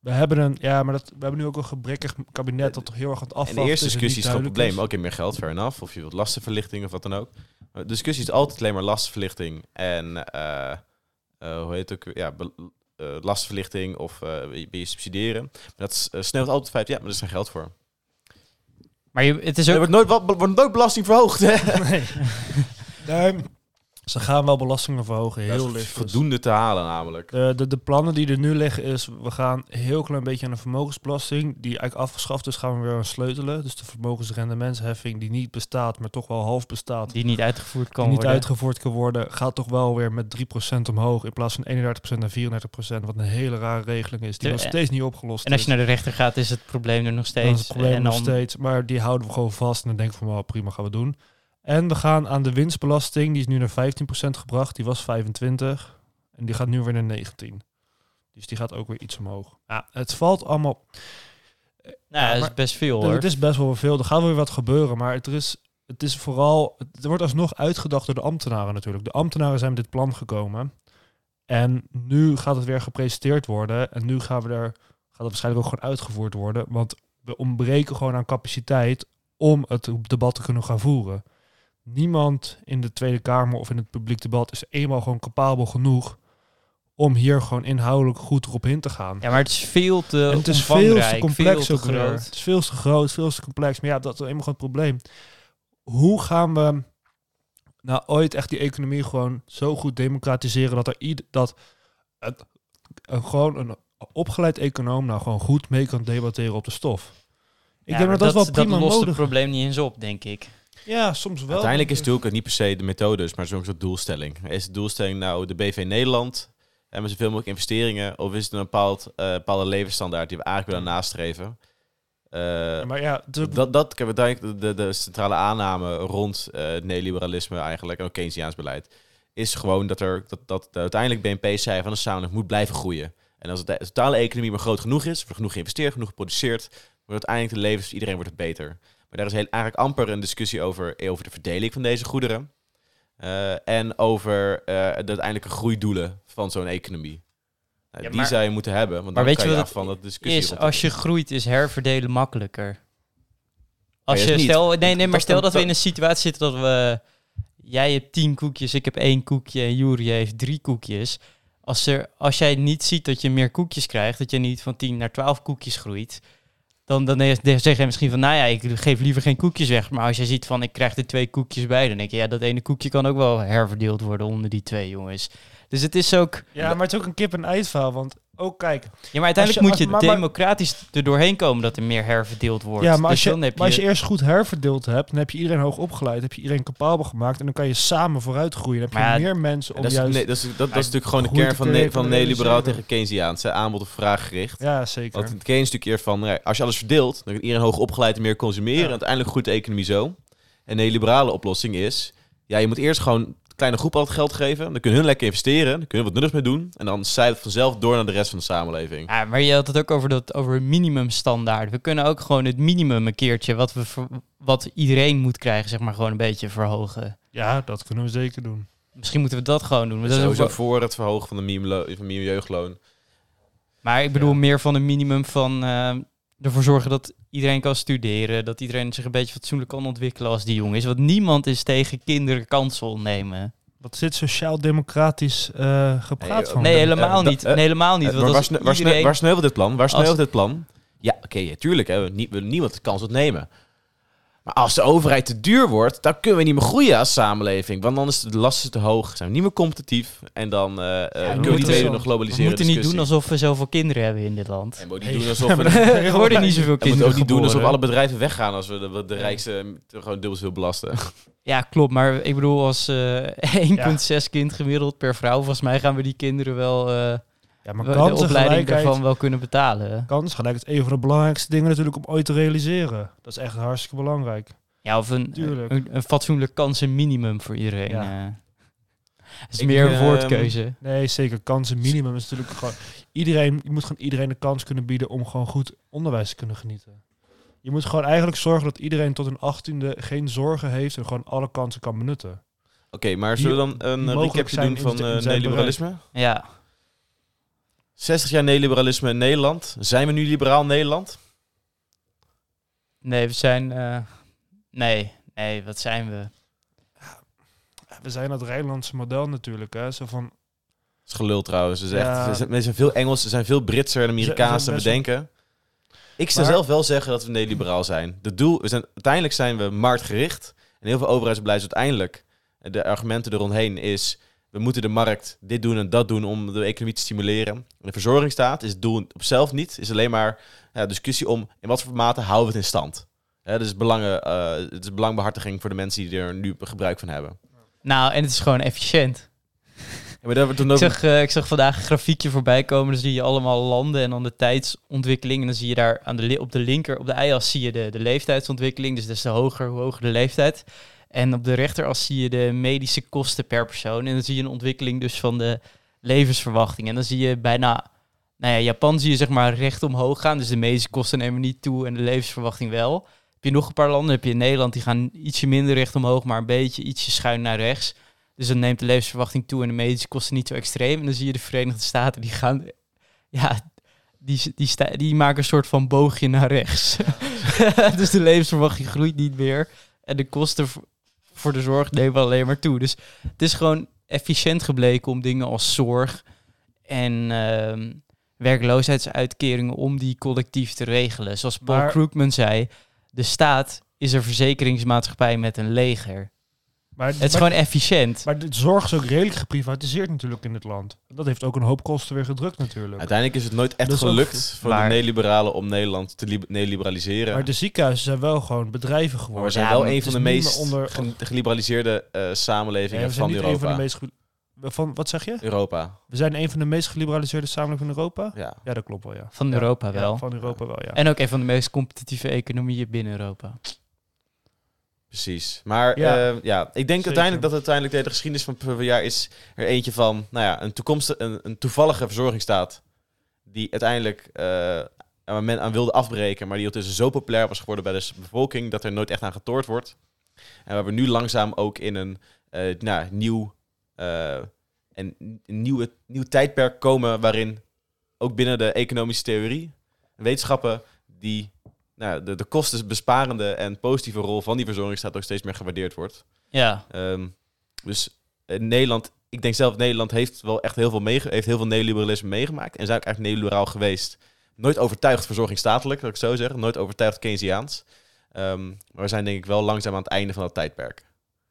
We hebben een, ja, maar dat, we hebben nu ook een gebrekkig kabinet dat toch heel erg aan het En afwachten de eerste en discussie is het probleem. Oké, meer geld, fair enough. Of je wilt lastenverlichting of wat dan ook. De discussie is altijd alleen maar lastenverlichting. En eh, eh, hoe heet het ook? Ja, be- eh, lastenverlichting of eh wil je- subsidiëren. Maar dat sneeuwt altijd het feit, ja, maar er is geen geld voor. Maar je, het is Er wordt nooit, wat, wordt nooit belasting verhoogd. Hè? Nee. nee. Ze gaan wel belastingen verhogen, Dat heel is licht. voldoende te halen namelijk. De, de, de plannen die er nu liggen is, we gaan een heel klein beetje aan de vermogensbelasting, die eigenlijk afgeschaft is, gaan we weer aan sleutelen. Dus de vermogensrendementsheffing die niet bestaat, maar toch wel half bestaat, Die niet uitgevoerd kan die niet worden. uitgevoerd kan worden, gaat toch wel weer met 3% omhoog in plaats van 31% naar 34%, wat een hele rare regeling is, die De- nog steeds niet opgelost En als je naar de rechter gaat, is het probleem er nog Dan is steeds. het probleem en nog dan, steeds, maar die houden we gewoon vast en dan denk ik van, prima, gaan we doen. En we gaan aan de winstbelasting, die is nu naar 15% gebracht, die was 25 en die gaat nu weer naar 19. Dus die gaat ook weer iets omhoog. Ja, het valt allemaal. nou, Ja, dat is best veel hoor. Het is best wel veel. Er gaat weer wat gebeuren, maar het is, het is vooral. Het wordt alsnog uitgedacht door de ambtenaren natuurlijk. De ambtenaren zijn met dit plan gekomen. En nu gaat het weer gepresenteerd worden. En nu gaan we er, gaat het waarschijnlijk ook gewoon uitgevoerd worden. Want we ontbreken gewoon aan capaciteit om het debat te kunnen gaan voeren. Niemand in de Tweede Kamer of in het publiek debat is eenmaal gewoon capabel genoeg om hier gewoon inhoudelijk goed erop in te gaan. Ja, maar het is veel te En het is veel te complex veel weer. Het is veel te groot, veel te complex. Maar ja, dat is eenmaal gewoon het probleem. Hoe gaan we nou ooit echt die economie gewoon zo goed democratiseren dat er ieder, dat het, een, gewoon een opgeleid econoom nou gewoon goed mee kan debatteren op de stof. Ik Ja, denk dat dat, wel prima lost nodig het probleem niet eens op, denk ik. Ja, soms wel. Uiteindelijk is het natuurlijk niet per se de methodes, maar soms de doelstelling. Is de doelstelling nou de BV Nederland en met zoveel mogelijk investeringen? Of is het een bepaald, eh, bepaalde levensstandaard die we eigenlijk willen nastreven? Eh, Ja, maar ja, de, dat, dat ik heb uiteindelijk de, de centrale aanname rond eh, het neoliberalisme eigenlijk en ook Keynesiaans beleid is gewoon dat er dat, dat de uiteindelijk BNP-cijfer van de samenleving moet blijven groeien. En als de totale economie maar groot genoeg is, er genoeg geïnvesteerd, genoeg geproduceerd, wordt uiteindelijk de levens van iedereen wordt het beter. Maar daar is heel, eigenlijk amper een discussie over, eh, over de verdeling van deze goederen. eh, en over eh, de uiteindelijke groeidoelen van zo'n economie. Nou, Ja, die maar- zou je moeten hebben, want maar dan weet kan je je wat af van dat discussie. Is, als je groeit, is herverdelen makkelijker. Als je, stel, nee, nee, maar Dat stel dat we in een situatie zitten dat we... Jij hebt tien koekjes, ik heb één koekje en Juri heeft drie koekjes. Als, er, als jij niet ziet dat je meer koekjes krijgt, dat je niet van 10 naar 12 koekjes groeit, dan, dan zeg je misschien van, nou ja, ik geef liever geen koekjes weg. Maar als je ziet van, ik krijg er twee koekjes bij, dan denk je, ja, dat ene koekje kan ook wel herverdeeld worden onder die twee jongens. Dus het is ook... ja, maar het is ook een kip-en-ei verhaal. Want ook kijk, Ja, maar uiteindelijk Als je- moet als- je maar- maar- democratisch er doorheen komen dat er meer herverdeeld wordt. Ja, maar als, Dus je, dan heb maar als je eerst goed herverdeeld hebt, dan heb je iedereen hoog opgeleid, heb je iedereen capabel gemaakt en dan kan je samen vooruit groeien. Dan heb je meer mensen om dat, is, nee, dat, is, dat, dat is natuurlijk gewoon de kern van, kunnen ne- van neoliberaal tegen Keynesiaans. Aanbod of vraag gericht. ja, zeker. Want het Keynes is natuurlijk eer van, ja, als je alles verdeelt, dan kan iedereen hoog opgeleid en meer consumeren. Ja. En uiteindelijk groeit de economie zo. En de liberale oplossing is, ja, je moet eerst gewoon kleine groep al het geld geven. Dan kunnen hun lekker investeren, dan kunnen we wat nuttigs mee doen. En dan zijt het vanzelf door naar de rest van de samenleving. Ja, maar je had het ook over, dat, over minimumstandaard. We kunnen ook gewoon het minimum een keertje, wat, we, wat iedereen moet krijgen, zeg maar, gewoon een beetje verhogen. Ja, dat kunnen we zeker doen. Misschien moeten we dat gewoon doen. Dat sowieso ook- voor het verhogen van de minimumjeugdloon. maar ik bedoel Ja. meer van een minimum van eh, ervoor zorgen dat iedereen kan studeren. Dat iedereen zich een beetje fatsoenlijk kan ontwikkelen als die jong is. Want niemand is tegen kinderen kansen ontnemen. Wat zit sociaal-democratisch eh gepraat Nee, van? Nee, helemaal eh, niet. eh, Nee, helemaal niet. Eh, Want maar waar, sne- waar, sneuvelt dit plan? Waar Als- sneuvelt dit plan? Ja, oké, ja, tuurlijk. Hè, we, nie- we willen niemand de kans ontnemen. Maar als de overheid te duur wordt, dan kunnen we niet meer groeien als samenleving. Want dan is de lasten te hoog, zijn we niet meer competitief. En dan eh eh, kunnen we niet we- meedoen aan We een globaliserende moeten niet discussie. doen alsof we zoveel kinderen hebben in dit land. En we moeten niet doen alsof we... er worden niet zoveel We moeten kinderen ook niet doen alsof alle bedrijven weggaan als we de, de rijkste eh, gewoon dubbel zoveel belasten. Ja, klopt. Maar ik bedoel, als eh 1,6 kind gemiddeld per vrouw, volgens mij gaan we die kinderen wel eh, Ja, maar de opleiding daarvan wel kunnen betalen. kansengelijkheid is een van de belangrijkste dingen natuurlijk om ooit te realiseren. Dat is echt hartstikke belangrijk. Ja, of een, Tuurlijk. een, een fatsoenlijk kansenminimum voor iedereen. Ja. eh. is Ik, meer een ehm, woordkeuze. Nee, zeker. Kansenminimum is natuurlijk gewoon... Iedereen, je moet gewoon iedereen de kans kunnen bieden om gewoon goed onderwijs te kunnen genieten. Je moet gewoon eigenlijk zorgen dat iedereen tot een achttiende geen zorgen heeft en gewoon alle kansen kan benutten. Oké, maar zullen we dan een recapje doen van eh, neoliberalisme? Ja. 60 jaar neoliberalisme in Nederland. Zijn we nu liberaal Nederland? Nee, we zijn... eh, nee, nee, wat zijn we? We zijn het Rijnlandse model natuurlijk. Hè? Zo van, Dat is gelul trouwens. Het Ja. we zijn- we zijn veel Engels, ze zijn veel Britser en Amerikaans zijn dan we best wel- denken. Ik zou Maar- zelf wel zeggen dat we neoliberaal zijn. De doel, we zijn, uiteindelijk zijn we marktgericht. En heel veel overheidsbeleid is uiteindelijk, de argumenten eromheen is... we moeten de markt dit doen en dat doen om de economie te stimuleren. En de verzorgingsstaat is het doel op zichzelf niet. is alleen maar ja, discussie om in wat voor mate houden we het in stand. Hè, dus belangen, eh, het is belangbehartiging voor de mensen die er nu gebruik van hebben. Nou, en het is gewoon efficiënt. Ja, maar Ik zag, eh, ik zag vandaag een grafiekje voorbij komen. Dan zie je allemaal landen en dan de tijdsontwikkeling. En dan zie je daar aan de, op de linker, op de y-as zie je de, de leeftijdsontwikkeling. Dus des te hoger, hoe hoger de leeftijd. En op de rechteras zie je de medische kosten per persoon. En dan zie je een ontwikkeling dus van de levensverwachting. En dan zie je bijna... Nou ja, Japan zie je zeg maar recht omhoog gaan. Dus de medische kosten nemen niet toe en de levensverwachting wel. Heb je nog een paar landen, heb je in Nederland, die gaan ietsje minder recht omhoog, maar een beetje ietsje schuin naar rechts. Dus dan neemt de levensverwachting toe en de medische kosten niet zo extreem. En dan zie je de Verenigde Staten, die gaan... Ja, die, die, die maken een soort van boogje naar rechts. dus de levensverwachting groeit niet meer. En de kosten voor- de zorg nemen alleen maar toe. Dus het is gewoon efficiënt gebleken om dingen als zorg en ehm, werkloosheidsuitkeringen om die collectief te regelen. Zoals Paul Maar- Krugman zei, de staat is een verzekeringsmaatschappij met een leger. Maar, Het is maar, gewoon efficiënt. maar de zorg is ook redelijk geprivatiseerd natuurlijk in dit land. Dat heeft ook een hoop kosten weer gedrukt natuurlijk. Uiteindelijk is het nooit echt ook gelukt voor waar. de neoliberalen om Nederland te li- neoliberaliseren. Maar de ziekenhuizen zijn wel gewoon bedrijven Maar we geworden. zijn wel maar een het van de meest onder- ge- geliberaliseerde eh, samenlevingen we zijn van niet Europa. een van de meest... Van, wat zeg je? Europa, We zijn een van de meest geliberaliseerde samenlevingen in Europa? ja. Ja, dat klopt wel, ja. Van Europa ja, wel. van Europa wel, ja. En ook een van de meest competitieve economieën binnen Europa. Precies. Maar Ja. ja, ja ik denk Zeker. uiteindelijk dat uiteindelijk de, de geschiedenis van jaar is er eentje van, nou ja, een toekomstige, een, een toevallige verzorgingsstaat die uiteindelijk eh, aan men aan wilde afbreken, maar die ondertussen zo populair was geworden bij de bevolking dat er nooit echt aan getoord wordt. En waar we nu langzaam ook in een eh, nou, nieuw, eh, een, een nieuwe, nieuw tijdperk komen waarin ook binnen de economische theorie wetenschappen die nou, de, de kostenbesparende en positieve rol van die verzorgingsstaat ook steeds meer gewaardeerd wordt. Ja, Ehm, dus in Nederland, ik denk zelf, Nederland heeft wel echt heel veel, meege heeft heel veel neoliberalisme meegemaakt. En zijn ook echt neoliberaal geweest. Nooit overtuigd verzorgingsstatelijk, dat ik zo zeggen. Nooit overtuigd Keynesiaans. Ehm, maar we zijn denk ik wel langzaam aan het einde van dat tijdperk.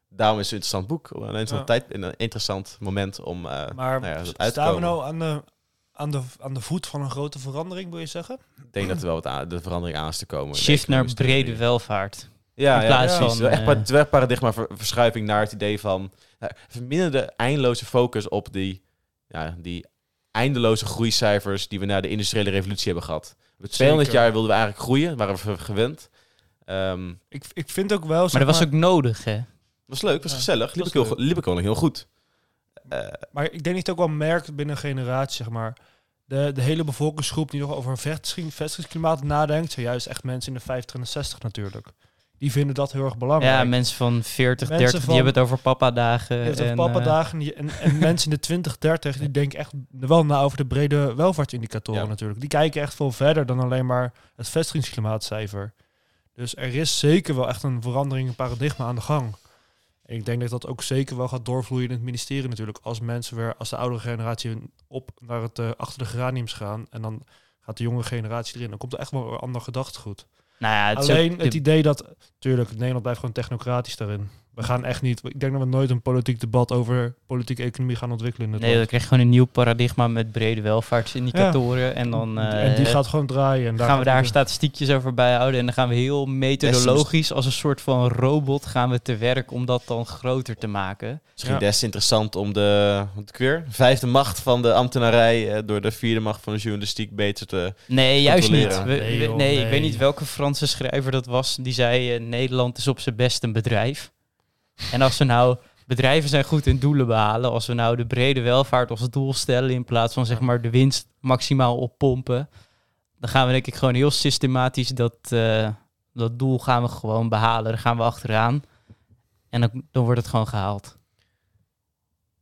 Daarom is het een interessant boek. Een interessant, Ja. tijd, een interessant moment om eh, Maar nou ja, dat uit te staan we komen. nou aan de, aan, de, aan de voet van een grote verandering, wil je zeggen? Ik denk dat er wel wat aan, de verandering aan is te komen. shift naar brede welvaart. Ja, In ja, plaats precies. van, Wel echt, eh, pa- het is wel echt paradigmaverschuiving naar het idee van... Nou, verminderen de eindeloze focus op die, ja, die eindeloze groeicijfers... die we na de industriële revolutie hebben gehad. Met 200 Zeker. jaar wilden we eigenlijk groeien, waren we gewend. Ehm Ik, ik vind ook wel... Maar dat was ook nodig, hè? was leuk, was Ja, gezellig. Liep was ik, heel, liep ik heel goed. Eh, Maar ik denk dat je het ook wel merkt binnen een generatie, zeg maar. De, de hele bevolkingsgroep die nog over een vestiging, vestigingsklimaat nadenkt, zijn juist echt mensen in de 50 en de 60 natuurlijk. Die vinden dat heel erg belangrijk. Ja, mensen van 40, Mensen 30, van- die hebben het over papa-dagen. Ook papa-dagen en, die- en, en mensen in de 20, 30, die denken echt wel na over de brede welvaartsindicatoren Ja. natuurlijk. Die kijken echt veel verder dan alleen maar het vestigingsklimaatcijfer. Dus er is zeker wel echt een verandering in paradigma aan de gang. En ik denk dat dat ook zeker wel gaat doorvloeien in het ministerie natuurlijk. Als mensen weer, als de oudere generatie op naar het eh, achter de geraniums gaan en dan gaat de jonge generatie erin, dan komt er echt wel een ander gedachtegoed. Nou ja, het Alleen ook het de- idee dat, tuurlijk, Nederland blijft gewoon technocratisch daarin. We gaan echt niet, ik denk dat we nooit een politiek debat over politieke economie gaan ontwikkelen in het Nee, dan krijg je gewoon een nieuw paradigma met brede welvaartsindicatoren. En dan eh, en die gaat gewoon draaien. En daar gaan we daar statistiekjes over bijhouden. En dan gaan we heel methodologisch, als een soort van robot, gaan we te werk om dat dan groter te maken. misschien Ja. des te interessant om de wat ik weer, vijfde macht van de ambtenarij... eh, door de vierde macht van de journalistiek beter te... Nee, juist niet. We- Nee, we- joh, nee, ik weet niet welke Franse schrijver dat was. Die zei, eh, Nederland is op zijn best een bedrijf. En als we nou bedrijven zijn goed in doelen behalen. Als we nou de brede welvaart als doel stellen in plaats van zeg maar de winst maximaal oppompen, dan gaan we denk ik gewoon heel systematisch dat, uh, dat doel gaan we gewoon behalen. Daar gaan we achteraan. En dan, dan wordt het gewoon gehaald.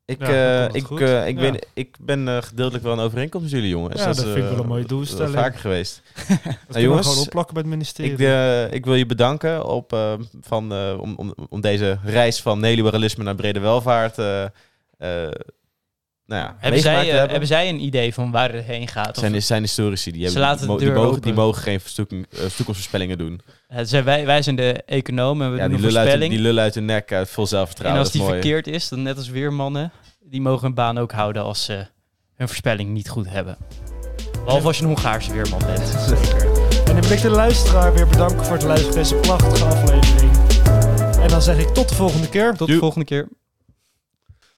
Ik, ja, uh, ik, uh, ik, ben, ik ben uh, gedeeltelijk wel een overeenkomst met jullie jongens. Ja, dat, dat vind ik wel een mooie doelstelling. Dat vaker geweest. dat nou, jongens, gewoon opplakken bij het ministerie. Ik, ik wil je bedanken op, van, om, om, om deze reis van neoliberalisme naar brede welvaart nou ja, hebben, zij, uh, hebben. hebben zij een idee van waar het heen gaat? Zijn, zijn historici, die, hebben, die, die, mogen, die mogen geen uh, toekomstvoorspellingen doen. Het zijn, wij, wij zijn de economen en we ja, doen die voorspelling. Uit, die lullen uit de nek, uit vol zelfvertrouwen. En als die verkeerd is, dan net als weermannen, die mogen hun baan ook houden als ze hun voorspelling niet goed hebben. Behalve als je een Hongaarse weerman bent. En dan wil ik de luisteraar weer bedanken voor het luisteren van deze prachtige aflevering. En dan zeg ik tot de volgende keer. Tot de volgende keer.